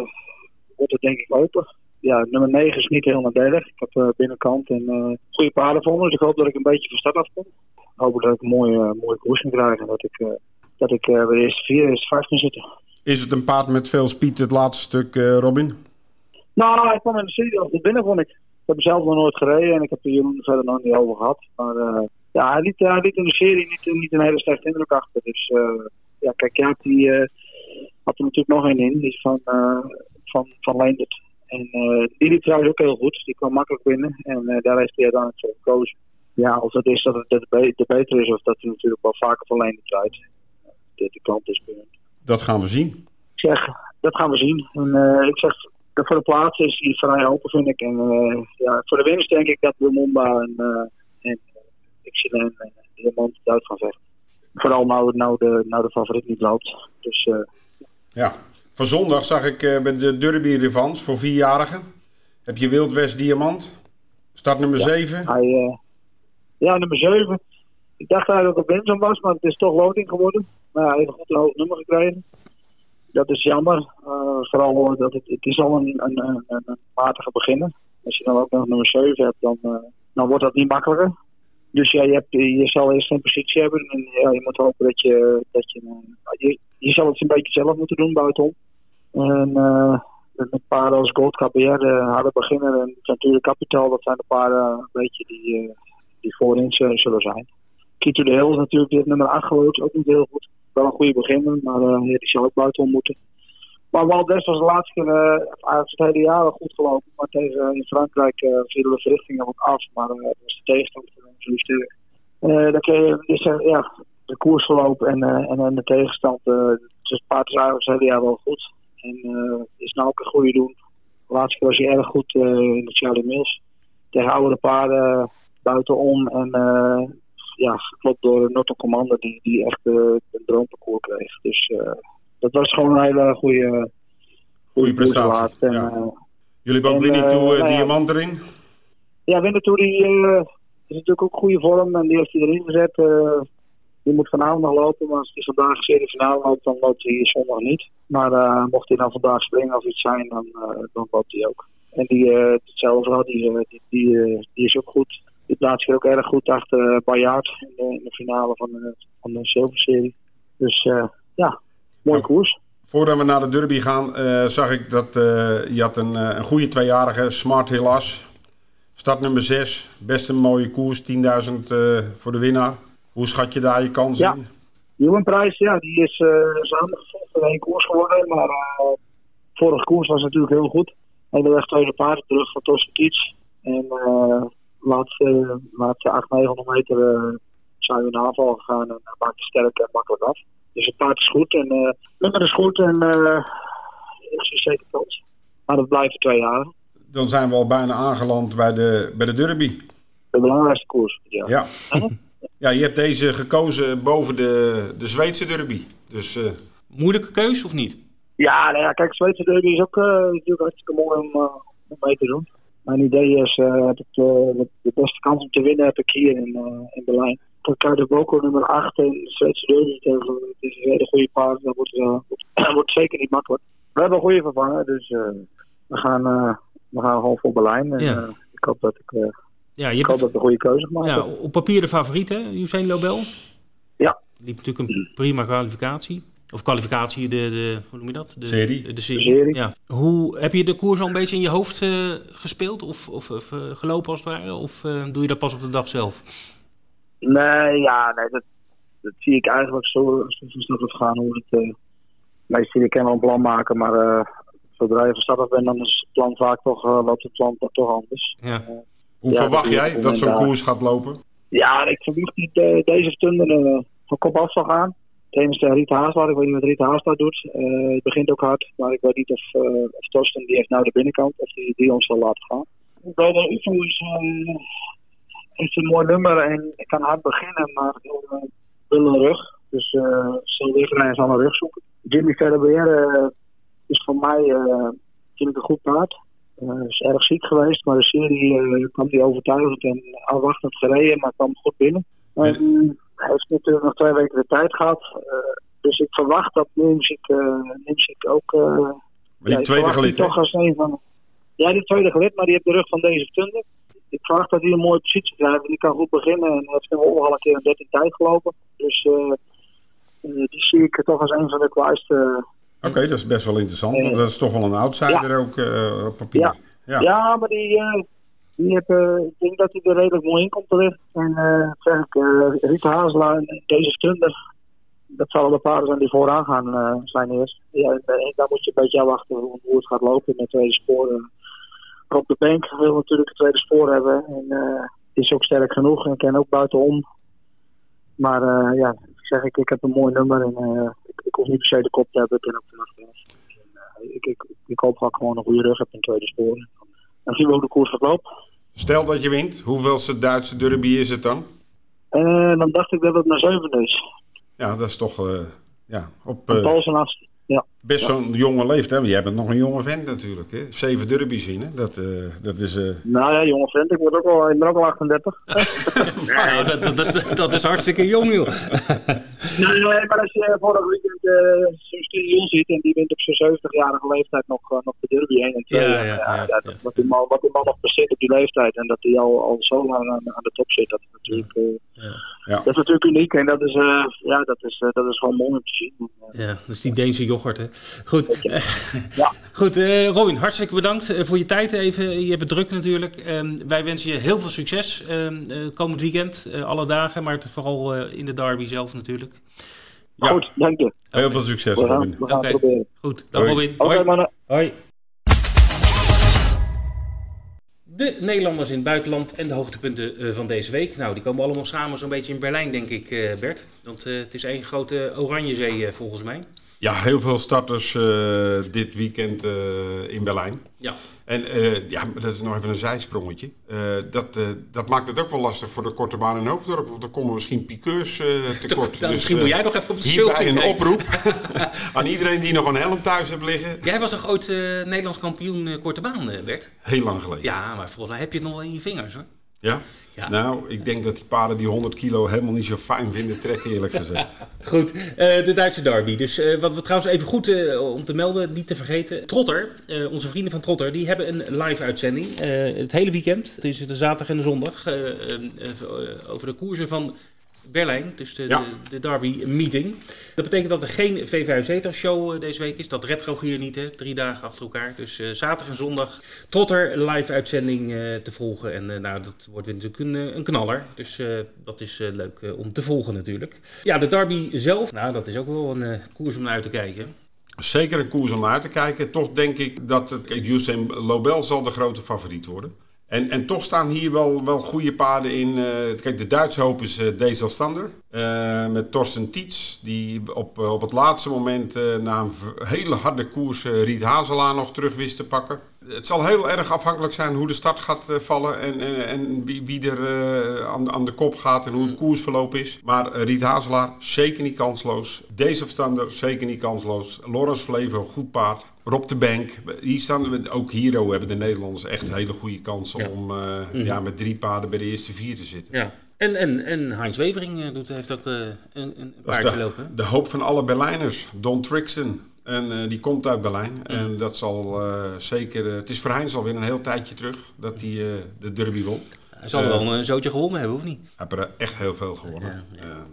wordt het denk ik open. Ja, nummer 9 is niet heel nadelig. Ik heb uh, binnenkant en uh, goede paarden vonden, dus ik hoop dat ik een beetje van start af kom. Ik hoop dat ik een mooie, mooie koers kan krijgen en dat ik, dat ik bij de eerste vier, eerste vijf kan zitten. Is het een paard met veel speed, het laatste stuk, Robin? Nou, hij kwam in de serie al goed binnen, vond ik. Ik heb zelf nog nooit gereden en ik heb de Jeroen er verder nog niet over gehad. Maar uh, ja, hij liet, hij liet in de serie niet, niet een hele slechte indruk achter. Dus uh, ja, kijk, ja, die uh, had er natuurlijk nog één in, die van, van, van Leendert. En die liep trouwens ook heel goed. Die kwam makkelijk binnen en daar heeft hij uiteindelijk voor gekozen. Ja, of dat is dat het de, beter is of dat hij natuurlijk wel vaker van Leendert rijdt. De, de kant is. Dat gaan we zien. Ik zeg, dat gaan we zien. En, eh, ik zeg, voor de plaats is die vrij open, vind ik. En eh, ja, voor de winst denk ik dat Lumumba en, uh, en Xilin en Diamant het uit gaan vechten. Vooral nou, nou, de, nou de favoriet niet loopt. Dus, ja. Van zondag zag ik bij de Derby Revans voor vierjarigen. Heb je Wild West Diamant? Start nummer 7? Ja, hij, ja, nummer 7. Ik dacht eigenlijk dat het Benson was, maar het is toch loting geworden. Maar hij heeft een goed hoog nummer gekregen. Dat is jammer. Uh, vooral dat het, het is al een, een, een, matige beginner. Als je dan ook nog nummer 7 hebt, dan, uh, dan wordt dat niet makkelijker. Dus ja, je, hebt, je zal eerst een positie hebben. En ja, je moet hopen dat je, dat je, uh, je... Je zal het een beetje zelf moeten doen buitenom. En met paarden als Gold KBR, de harde beginner en natuurlijk kapitaal, dat zijn de paarden een beetje die, die voorin zullen zijn. Kito de Hill is natuurlijk dit nummer 8 geloot, ook niet heel goed. Wel een goede beginner, maar uh, die zal ook buiten moeten. Maar Waldres was de laatste keer, uh, eigenlijk het hele jaar goed gelopen. Maar tegen in Frankrijk vielen de verrichtingen wat af. Maar dat was de tegenstander sterk. dan kun je dus, ja, de koers en, en, en de tegenstand. dus het paard is eigenlijk het hele jaar wel goed. En is nou ook een goede doen. De laatste keer was hij erg goed in de Charlie Mills. Tegen oudere paarden buitenom en ja, geklopt door Norton Commander die, die echt uh, een droomparcours kreeg. Dus uh, dat was gewoon een hele goede, goede prestatie. En, ja. uh, Jullie hebben ook Winnetou uh, Diamant erin? Ja, Winnetou die is natuurlijk ook goede vorm en die heeft hij erin gezet. die moet vanavond nog lopen, maar als hij vandaag serie finale loopt, dan loopt hij zondag niet. Maar mocht hij dan vandaag springen of iets zijn, dan, dan loopt hij ook. En die, hetzelfde, die, die, die, die is ook goed die plaats je ook erg goed achter uh, Bayard in de, in de, finale van de, van de Silverserie. Dus uh, ja, mooie ja, koers. Voordat we naar de derby gaan, zag ik dat je had een, een goede tweejarige, Smart Helaas. Start nummer 6, best een mooie koers, 10.000 voor de winnaar. Hoe schat je daar je kans ja. in? Joenprijs, ja, die is samengevoegd in één koers geworden. Maar vorige koers was natuurlijk heel goed. Hij had echt tweede paard terug van Tosca Kiets. En laatste, laatste 800, 900 meter uh, zijn we in de aanval gegaan en uh, maakte sterk en makkelijk af. Dus het paard is goed en uh, nummer is goed en uh, is zeker kans. Maar dat blijft twee jaar. Dan zijn we al bijna aangeland bij de, bij de derby. De belangrijkste koers, ja. Ja, ja je hebt deze gekozen boven de, de Zweedse derby. Dus, uh... Moeilijke keus of niet? Ja, nou ja, kijk, Zweedse derby is ook natuurlijk hartstikke mooi om, om mee te doen mijn idee is uh, dat uh, de beste kans om te winnen heb ik hier in, uh, in Berlijn. de Boko nummer 8 en de Zweedse deur tegen het is een hele goede paard. Dat wordt, wordt, wordt, zeker niet makkelijk. We hebben een goede vervanger, dus we, gaan, we gaan gewoon voor Berlijn. En, ja. ik hoop dat ik, ja, je ik hoop dat ik een goede keuze maak. Ja, op papier de favoriet, hè, Usain Lobel? Ja. Liep natuurlijk een prima kwalificatie. Of kwalificatie, de, de, hoe noem je dat? De serie. De, de serie. Ja. Hoe, heb je de koers al een beetje in je hoofd uh, gespeeld of, of, of uh, gelopen als het ware? Of uh, doe je dat pas op de dag zelf? Nee, ja, nee, dat, dat zie ik eigenlijk zo, zo het gaan. Hoe het, meestal je kan wel een plan maken, maar zodra je verstandig bent, dan is het plan vaak toch, loopt het plan toch anders. Ja. Hoe ja, verwacht jij dat zo'n koers gaat lopen? Ja, ik verwacht niet deze stunden van kop af zal gaan trainers uh, Rita Haasland. Ik weet niet wat Rita Haasland doet. Uh, het begint ook hard, maar ik weet niet of, uh, of Torsten die heeft nou de binnenkant of die, die ons zal laten gaan. Global UFO is, uh, is een mooi nummer en ik kan hard beginnen, maar wil een rug. Dus uh, zal weer aan een rug zoeken. Jimmy Ferreira is voor mij vind ik een goed paard. Uh, is erg ziek geweest, maar de serie uh, kwam die overtuigend en afwachtend gereden, maar kwam goed binnen. En, hij heeft natuurlijk nog twee weken de tijd gehad. Uh, dus ik verwacht dat Nimzik, uh, Nimzik ook... Maar die ja, tweede gelid, toch als een van, Ja, die tweede gelid, maar die heeft de rug van deze stunde. Ik verwacht dat hij een mooie positie krijgt. Die kan goed beginnen en heeft nu al een keer een 13 tijd gelopen. Dus die zie ik toch als een van de kwaaiste... Oké, okay, dat is best wel interessant, want dat is toch wel een outsider ja. ook op papier. Ja. Ja. ja, maar die, ik denk dat hij er redelijk mooi in komt terecht. En uh, zeg ik, uh, Rita Hazela en deze stunder, dat zal de paarden zijn die vooraan gaan uh, zijn eerst. Ja, en, en daar moet je een beetje afwachten hoe, het gaat lopen met tweede sporen. Rob de Bank wil natuurlijk het tweede spoor hebben. En is ook sterk genoeg en kan ook buitenom. Maar ja, zeg ik, ik heb een mooi nummer en ik, ik hoef niet per se de kop te hebben ten op de achteraf. En, uh, ik, ik, ik hoop ik gewoon een goede rug heb in tweede sporen. Dan zien we hoe de koers gaat lopen. Stel dat je wint, hoeveelste Duitse derby is het dan? Uh, dan dacht ik dat het naar zeven is. Ja, dat is toch uh, ja, op uh, ja. Best zo'n jonge leeftijd. Jij bent nog een jonge vent natuurlijk. Hè? Zeven derby's winnen, dat, dat is... Nou ja, jonge vent. Ik, word ook al, ik ben ook al 38. ja, dat, dat, is, dat is hartstikke jong, joh. nee, nee, maar als je vorig weekend zo'n studio ziet en die wint op zijn 70-jarige leeftijd nog, nog de derby 1 en 2. Ja, ja, ja, ja, dat, wat, die man, wat die man nog bezit op die leeftijd en dat hij al, al zo lang aan, aan de top zit, dat is natuurlijk... Ja. Dat is natuurlijk uniek en dat is, uh, ja, dat is, uh, dat is gewoon mooi om te zien. Ja, dus die Deense yoghurt, hè. Goed, ja. Goed uh, Robin, hartstikke bedankt voor je tijd even. Je hebt het druk natuurlijk. Ehm, wij wensen je heel veel succes ehm, komend weekend, alle dagen, maar vooral in de derby zelf natuurlijk. Ja. Goed, dank je. Heel veel succes, we gaan, Robin. We gaan okay. proberen. Goed, dag Robin. Oké, okay, mannen. Hoi. De Nederlanders in het buitenland en de hoogtepunten van deze week. Nou, die komen allemaal samen zo'n beetje in Berlijn, denk ik, Bert. Want uh, het is één grote Oranjezee volgens mij. Ja, heel veel starters uh, dit weekend in Berlijn. Ja. En ja, dat is nog even een zijsprongetje. dat, dat maakt het ook wel lastig voor de korte baan in Hoofddorp. Want er komen misschien piqueurs tekort. Dan, dus, misschien moet jij nog even op de Hierbij een oproep aan iedereen die nog een helm thuis heeft liggen. Jij was toch ooit Nederlands kampioen korte baan, Bert? Heel lang geleden. Ja, maar volgens mij heb je het nog wel in je vingers hoor. Ja? Ja. Nou, ik denk dat die paarden die 100 kilo helemaal niet zo fijn vinden trekken, eerlijk gezegd. goed, uh, de Duitse derby. Dus uh, wat we trouwens even goed uh, om te melden, niet te vergeten. Trotter, onze vrienden van Trotter, die hebben een live uitzending. het hele weekend, is de zaterdag en de zondag, over de koersen van Berlijn, dus de, Ja. de, de derby meeting. Dat betekent dat er geen V75-show deze week is. Dat redt Rogier niet, hè? drie dagen achter elkaar. Dus eh, zaterdag en zondag Trotter live uitzending eh, te volgen. En eh, nou, dat wordt weer natuurlijk een, eh, een knaller. Dus eh, dat is eh, leuk eh, om te volgen natuurlijk. Ja, de derby zelf, nou dat is ook wel een eh, koers om naar uit te kijken. Zeker een koers om naar uit te kijken. Toch denk ik dat het, kijk, Usain Lobel zal de grote favoriet worden. En, en toch staan hier wel, wel goede paarden in. eh, kijk, de Duitse hoop is uh, Days of Thunder. eh, met Torsten Tietz, die op, eh, op het laatste moment eh, na een hele harde koers eh, Riet Hazelaar nog terug wist te pakken. Het zal heel erg afhankelijk zijn hoe de start gaat eh, vallen en, en, en wie, wie er eh, aan, aan de kop gaat en hoe het koersverloop is. Maar eh, Riet Hazelaar zeker niet kansloos. Of Thunder zeker niet kansloos. Lawrence Flevo, goed paard. Rob de Bank, hier staan, ook Hero hebben de Nederlanders echt hele goede kansen Ja. om eh, ja, met drie paarden bij de eerste vier te zitten. Ja. En, en, en Heinz Wevering eh, doet, heeft ook eh, een, een paardje de, lopen. de hoop van alle Berlijners, Don Trixen. En die komt uit Berlijn. En dat zal zeker. het is voor Heinz alweer een heel tijdje terug dat hij de derby won. Hij zal wel een zootje gewonnen hebben, of niet? Hij heeft er echt heel veel gewonnen. Ja,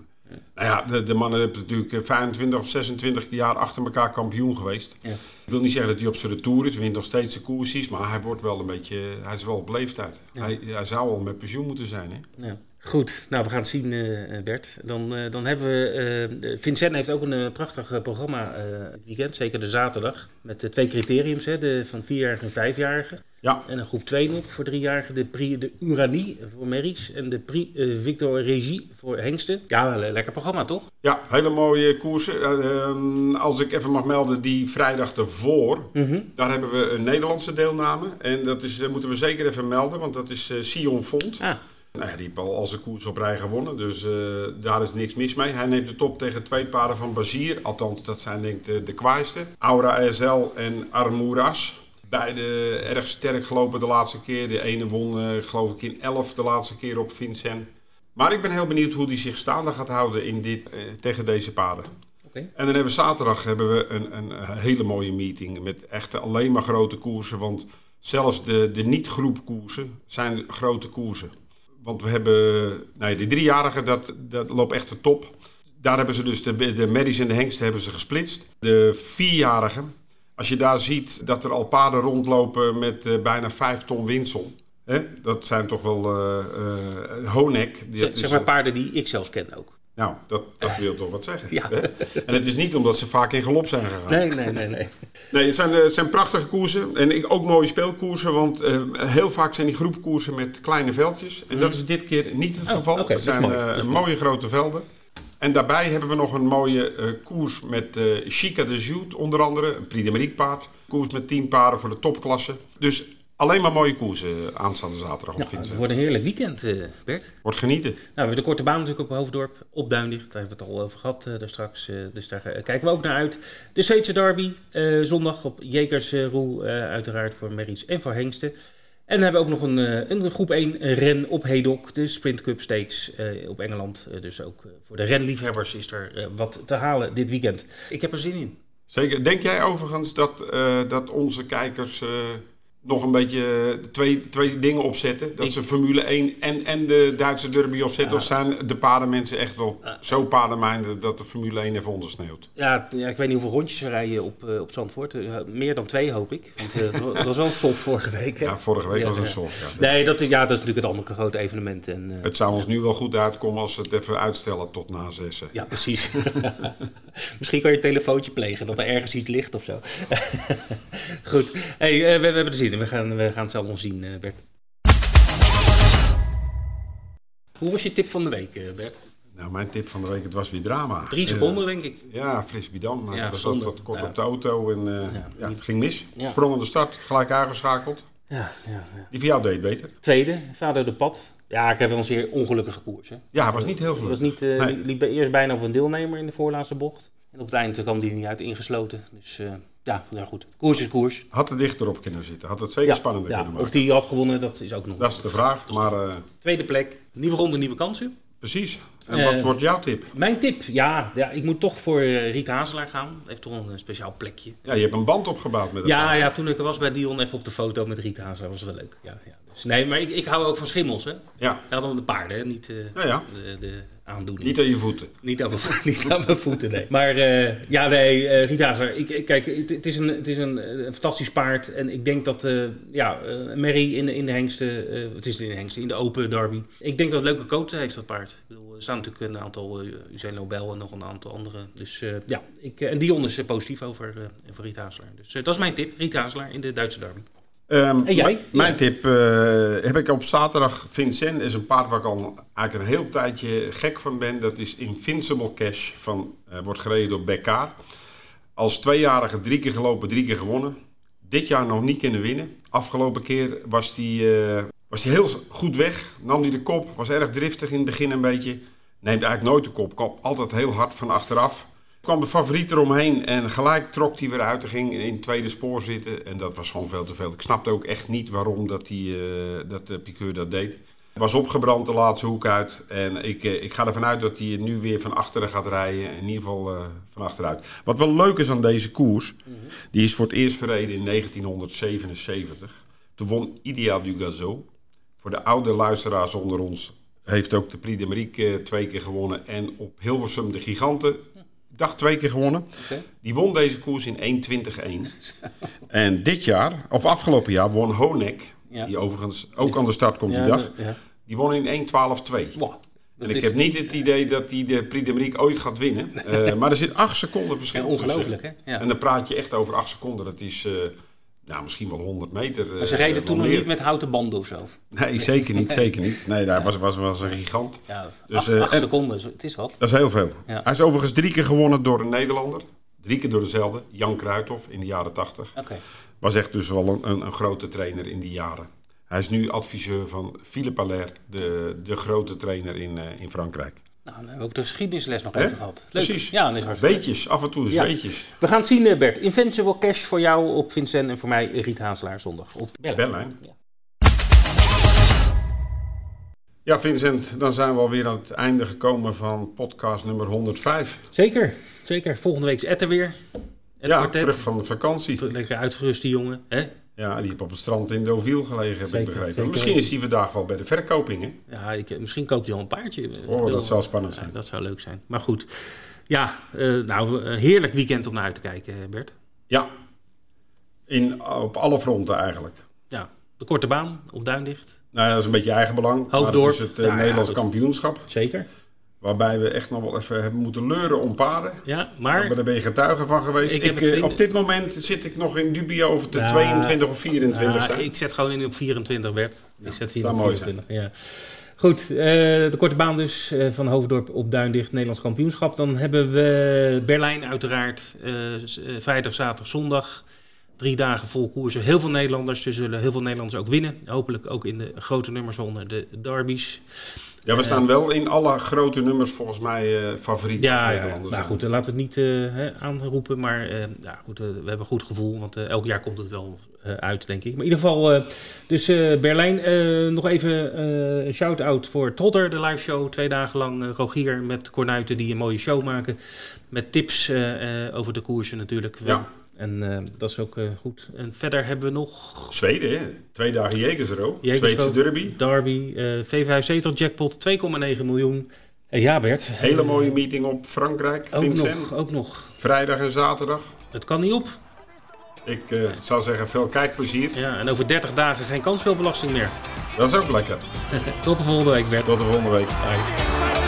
nou ja, de, de mannen hebben natuurlijk eh, 25 of 26 jaar achter elkaar kampioen geweest. Ja. Ik wil niet zeggen dat hij op zijn retour is, wint nog steeds de koersjes, maar hij wordt wel een beetje, hij is wel op leeftijd. Hij, hij zou al met pensioen moeten zijn. Hè? Ja. Goed, nou we gaan het zien eh, Bert. Dan, eh, dan hebben we, eh, Vincent heeft ook een eh, prachtig eh, programma eh, het weekend, zeker de zaterdag. Met de twee criteriums, hè, de van vierjarigen en vijfjarigen. Ja, En een groep 2 nog voor driejarigen, de Prix de Uranie voor Merries en de Prix eh, Victor Regie voor Hengsten. Ja, wel een lekker programma toch? ja hele mooie koersen. Eh, ehm, als ik even mag melden, die vrijdag ervoor, daar hebben we een Nederlandse deelname. En dat is, moeten we zeker even melden, want dat is eh, Sion Font. Ah, Nou ja, die heeft al, al zijn koers op rij gewonnen, dus eh, daar is niks mis mee. Hij neemt de top tegen twee paarden van Bazier. Althans, dat zijn denk ik de, de kwaaiste. Aura SL en Armouras. Beide erg sterk gelopen de laatste keer. De ene won, eh, geloof ik, in 11 de laatste keer op Vincent. Maar ik ben heel benieuwd hoe hij zich staande gaat houden in dit, eh, tegen deze paarden. oké. En dan hebben we zaterdag hebben we een, een hele mooie meeting met echt alleen maar grote koersen. Want zelfs de, de niet-groepkoersen zijn grote koersen. Want we hebben, nou ja, die driejarigen, dat, dat loopt echt de top. Daar hebben ze dus de, de Merries en de Hengsten hebben ze gesplitst. De vierjarigen, als je daar ziet dat er al paarden rondlopen met eh, bijna vijf ton windsel. Hè? Dat zijn toch wel eh, Honek. die- Zeg, zeg maar paarden die ik zelfs ken ook. Nou, dat, dat wil toch wat zeggen. Ja. hè? En het is niet omdat ze vaak in galop zijn gegaan. Nee, nee, nee, nee. Nee, het zijn, eh, het zijn prachtige koersen. En ook mooie speelkoersen. Want eh, heel vaak zijn die groepkoersen met kleine veldjes. En dat is dit keer niet het Oh, geval. oké, dat het zijn mooi, eh, mooie grote velden. En daarbij hebben we nog een mooie koers met Chica de Jout onder andere. Een Prix de paard. Koers met 10 paarden voor de topklasse. Dus alleen maar mooie koersen eh, aanstaande zaterdag Nou, het wordt een heerlijk weekend, eh, Bert. Wordt genieten. Nou, we hebben de korte baan natuurlijk op Hoofddorp, op Duindicht. Daar hebben we het al over gehad eh, daar straks. dus daar kijken we ook naar uit. De Zweedse derby, zondag op Jekersroel, eh uiteraard voor Merries en voor Hengsten. En dan hebben we ook nog een, een groep 1 ren op Hedok, de Sprint Cup Stakes op Engeland. Dus ook voor de renliefhebbers is er wat te halen dit weekend. Ik heb er zin in. Zeker. Denk jij overigens dat, dat onze kijkers nog een beetje eh, twee, twee dingen opzetten? Dat Ik- ze Formule 1 en, en de Duitse derby opzetten? Ja. Of zijn de paardenmensen echt wel zo paardenminded dat de Formule 1 even ondersneeuwt? Ja, ja, ik weet niet hoeveel rondjes we rijden op, eh, op Zandvoort. Eh, meer dan twee, hoop ik. Want eh, het het was wel soft vorige week. hè? Ja, vorige week Ja, was het ja. soft. Ja. Nee, dat is, ja, dat is natuurlijk het andere grote evenement. En, eh, Het zou ons nu wel goed uitkomen als we het even uitstellen tot na zessen. ja, precies. Misschien kan je een telefoontje plegen dat er ergens iets ligt of zo. Goed. Hey, eh, we, we hebben er zin We gaan, we gaan het zelf nog zien, eh, Bert. Hoe was je tip van de week, eh, Bert? Nou, mijn tip van de week, het was weer drama. Drie Eh, seconden, denk ik. ja, fris bidon. Maar Ja, het was zonde. wat kort Ja. op de auto en eh, ja. het ging mis. Ja. Sprong aan de start, gelijk aangeschakeld. Ja, ja, ja. Die van jou deed beter. Tweede, vader de pad. Ja, ik heb wel een zeer ongelukkige koers. Hè. Ja, hij was niet heel Het was niet, eh, Nee. liep eerst bijna op een deelnemer in de voorlaatste bocht. En op het eind kwam die niet uit ingesloten. Dus eh, ja, nou goed. Koers is koers. Had er dichterop kunnen zitten. Had het zeker Ja, spannender ja, kunnen of maken. die had gewonnen, dat is ook nog. Dat is de vraag. Maar eh, Tweede plek, nieuwe ronde, nieuwe kansen. precies. En Eh, wat wordt jouw tip? Mijn tip, ja, ja ik moet toch voor eh, Riet Hazelaar gaan. Heeft toch een speciaal plekje. Ja, je hebt een band opgebouwd met Ja, ja, toen ik er was bij Dion even op de foto met Riet Hazelaar, was wel leuk. Ja, ja. Dus, nee, maar ik, ik hou ook van schimmels, hè. Ja, Ja, dan de paarden, hè? niet eh, ja, ja. de, de aandoening. Niet aan je voeten. Niet aan niet aan mijn voeten, nee. Maar eh, ja, nee, eh Hazard, ik, ik- kijk, het, is, een, het is een, eh, een fantastisch paard. En ik denk dat, eh ja, eh Mary in de, in de hengsten, eh, het is in de hengsten, in de open derby. Ik denk dat het leuke coach heeft, dat paard. Ik bedoel, er staan natuurlijk een aantal, uh, Usain Nobel en nog een aantal andere. Dus eh, ja, ik, eh, en Dion is eh, positief over, eh over Rita Hazelaar. Dus eh, dat is mijn tip, Rita Hazelaar in de Duitse derby. Ehm, En jij? Mijn Ja. tip eh, heb ik op zaterdag. Vincent is een paard waar ik al eigenlijk een heel tijdje gek van ben. Dat is Invincible Cash. Van, eh, wordt gereden door Bekkaar. Als tweejarige drie keer gelopen, drie keer gewonnen. Dit jaar nog niet kunnen winnen. Afgelopen keer was hij eh, was heel goed weg. Nam hij de kop. Was erg driftig in het begin een beetje. Neemt eigenlijk nooit de kop. Kop altijd heel hard van achteraf. Kwam de favoriet eromheen en gelijk trok hij weer uit ging in het tweede spoor zitten. En dat was gewoon veel te veel. Ik snapte ook echt niet waarom dat, die, eh, dat de piqueur dat deed. Was opgebrand de laatste hoek uit. En ik, eh, ik ga ervan uit dat hij nu weer van achteren gaat rijden. In ieder geval eh, van achteruit. Wat wel leuk is aan deze koers. Die is voor het eerst verreden in 1977. Toen won Ideal du Gazo. Voor de oude luisteraars onder ons heeft ook de Prix de Marique eh, twee keer gewonnen. En op Hilversum de Giganten, dacht twee keer gewonnen. Die won deze koers in 1.20.1. en dit jaar, of afgelopen jaar, won Honek. Ja. Die overigens ook aan de start komt die dag. ja. Die won in 1.12.2. Wow, En ik is heb niet het idee dat hij de Prix de ooit gaat winnen. Eh, maar er zit acht seconden verschil tussen. ongelooflijk, hè? Ja. En dan praat je echt over acht seconden. Dat is eh, nou, misschien wel 100 meter. Maar ze eh, reden toen nog niet met houten banden of zo. Nee, zeker niet. Zeker niet. Nee, daar was, was, was een gigant. Ja, Dus, acht, acht en- seconden, het is wat. Dat is heel veel. Ja. Hij is overigens drie keer gewonnen door een Nederlander. Drie keer door dezelfde, Jan Kruithof in de jaren 80. Oké. Was echt dus wel een, een, een grote trainer in die jaren. Hij is nu adviseur van Philippe Allaire, de, de grote trainer in, eh, in Frankrijk. Nou, dan hebben we ook de geschiedenisles nog Hè? even gehad. Leuk. Precies. Ja, dat is hartstikke leuk. Weetjes, af en toe eens Ja. weetjes. We gaan het zien, eh, Bert. Invincible Cash voor jou op Vincent en voor mij Riet Hazelaar zondag op Bellen. Ja. Ja, Vincent, dan zijn we alweer aan het einde gekomen van podcast nummer 105. Zeker, zeker. Volgende week is Ed er weer. Ja, kwartet. terug van de vakantie. Lekker uitgerust, die jongen. Hè? Ja, die heeft op het strand in Deauville gelegen, heb Zeker, ik begrepen. zeker. Misschien is hij vandaag wel bij de verkoping, hè? Ja, ik, misschien koopt hij al een paardje. Oh, dat zou spannend Ja, zijn. dat zou leuk zijn. Maar goed. Ja, eh, nou, een heerlijk weekend om naar uit te kijken, eh, Bert. Ja, in, op alle fronten eigenlijk. Ja, de korte baan op Duindicht. Nou ja, dat is een beetje eigen belang. maar Hoofddorp. Het is het eh, Ja, Nederlands kampioenschap. Zeker. Waarbij we echt nog wel even hebben moeten leuren om paarden. Ja, Maar maar... daar ben je getuige van geweest. Ik eh, vrienden- op dit moment zit ik nog in dubio of het de Ja. 22 of 24 Ja, ik zet gewoon in op 24, Bert. Ik zet hier zou op mooi 24. Ja. Goed, de korte baan dus van Hoofddorp op Duindicht, Nederlands kampioenschap. Dan hebben we Berlijn uiteraard, vrijdag, zaterdag, zondag. Drie dagen vol koersen. Heel veel Nederlanders. Er zullen heel veel Nederlanders ook winnen. Hopelijk ook in de grote nummers onder de derbies. Ja, we staan wel in alle grote nummers volgens mij uh, favoriet. Ja, ja, nou goed, laten we het niet aanroepen. Maar ja, goed, we hebben een goed gevoel. Want elk jaar komt het wel uit, denk ik. Maar in ieder geval, dus Berlijn. nog even een shout-out voor Trotter, de live show. Twee dagen lang Rogier met Cornuiten die een mooie show maken. Met tips over de koersen natuurlijk. Ja. En uh, dat is ook uh, goed. En verder hebben we nog... Zweden, hè? Twee dagen Jegersro. Zweedse derby. Derby. Uh, V75 jackpot, 2,9 miljoen. En ja, Bert. Hele mooie meeting op Frankrijk, ook Vincent. Nog, ook nog. Vrijdag en zaterdag. Het kan niet op. Ik zou zeggen, veel kijkplezier. Ja, en over 30 dagen geen kansspelbelasting meer. Dat is ook lekker. Tot de volgende week, Bert. Tot de volgende week. Bye.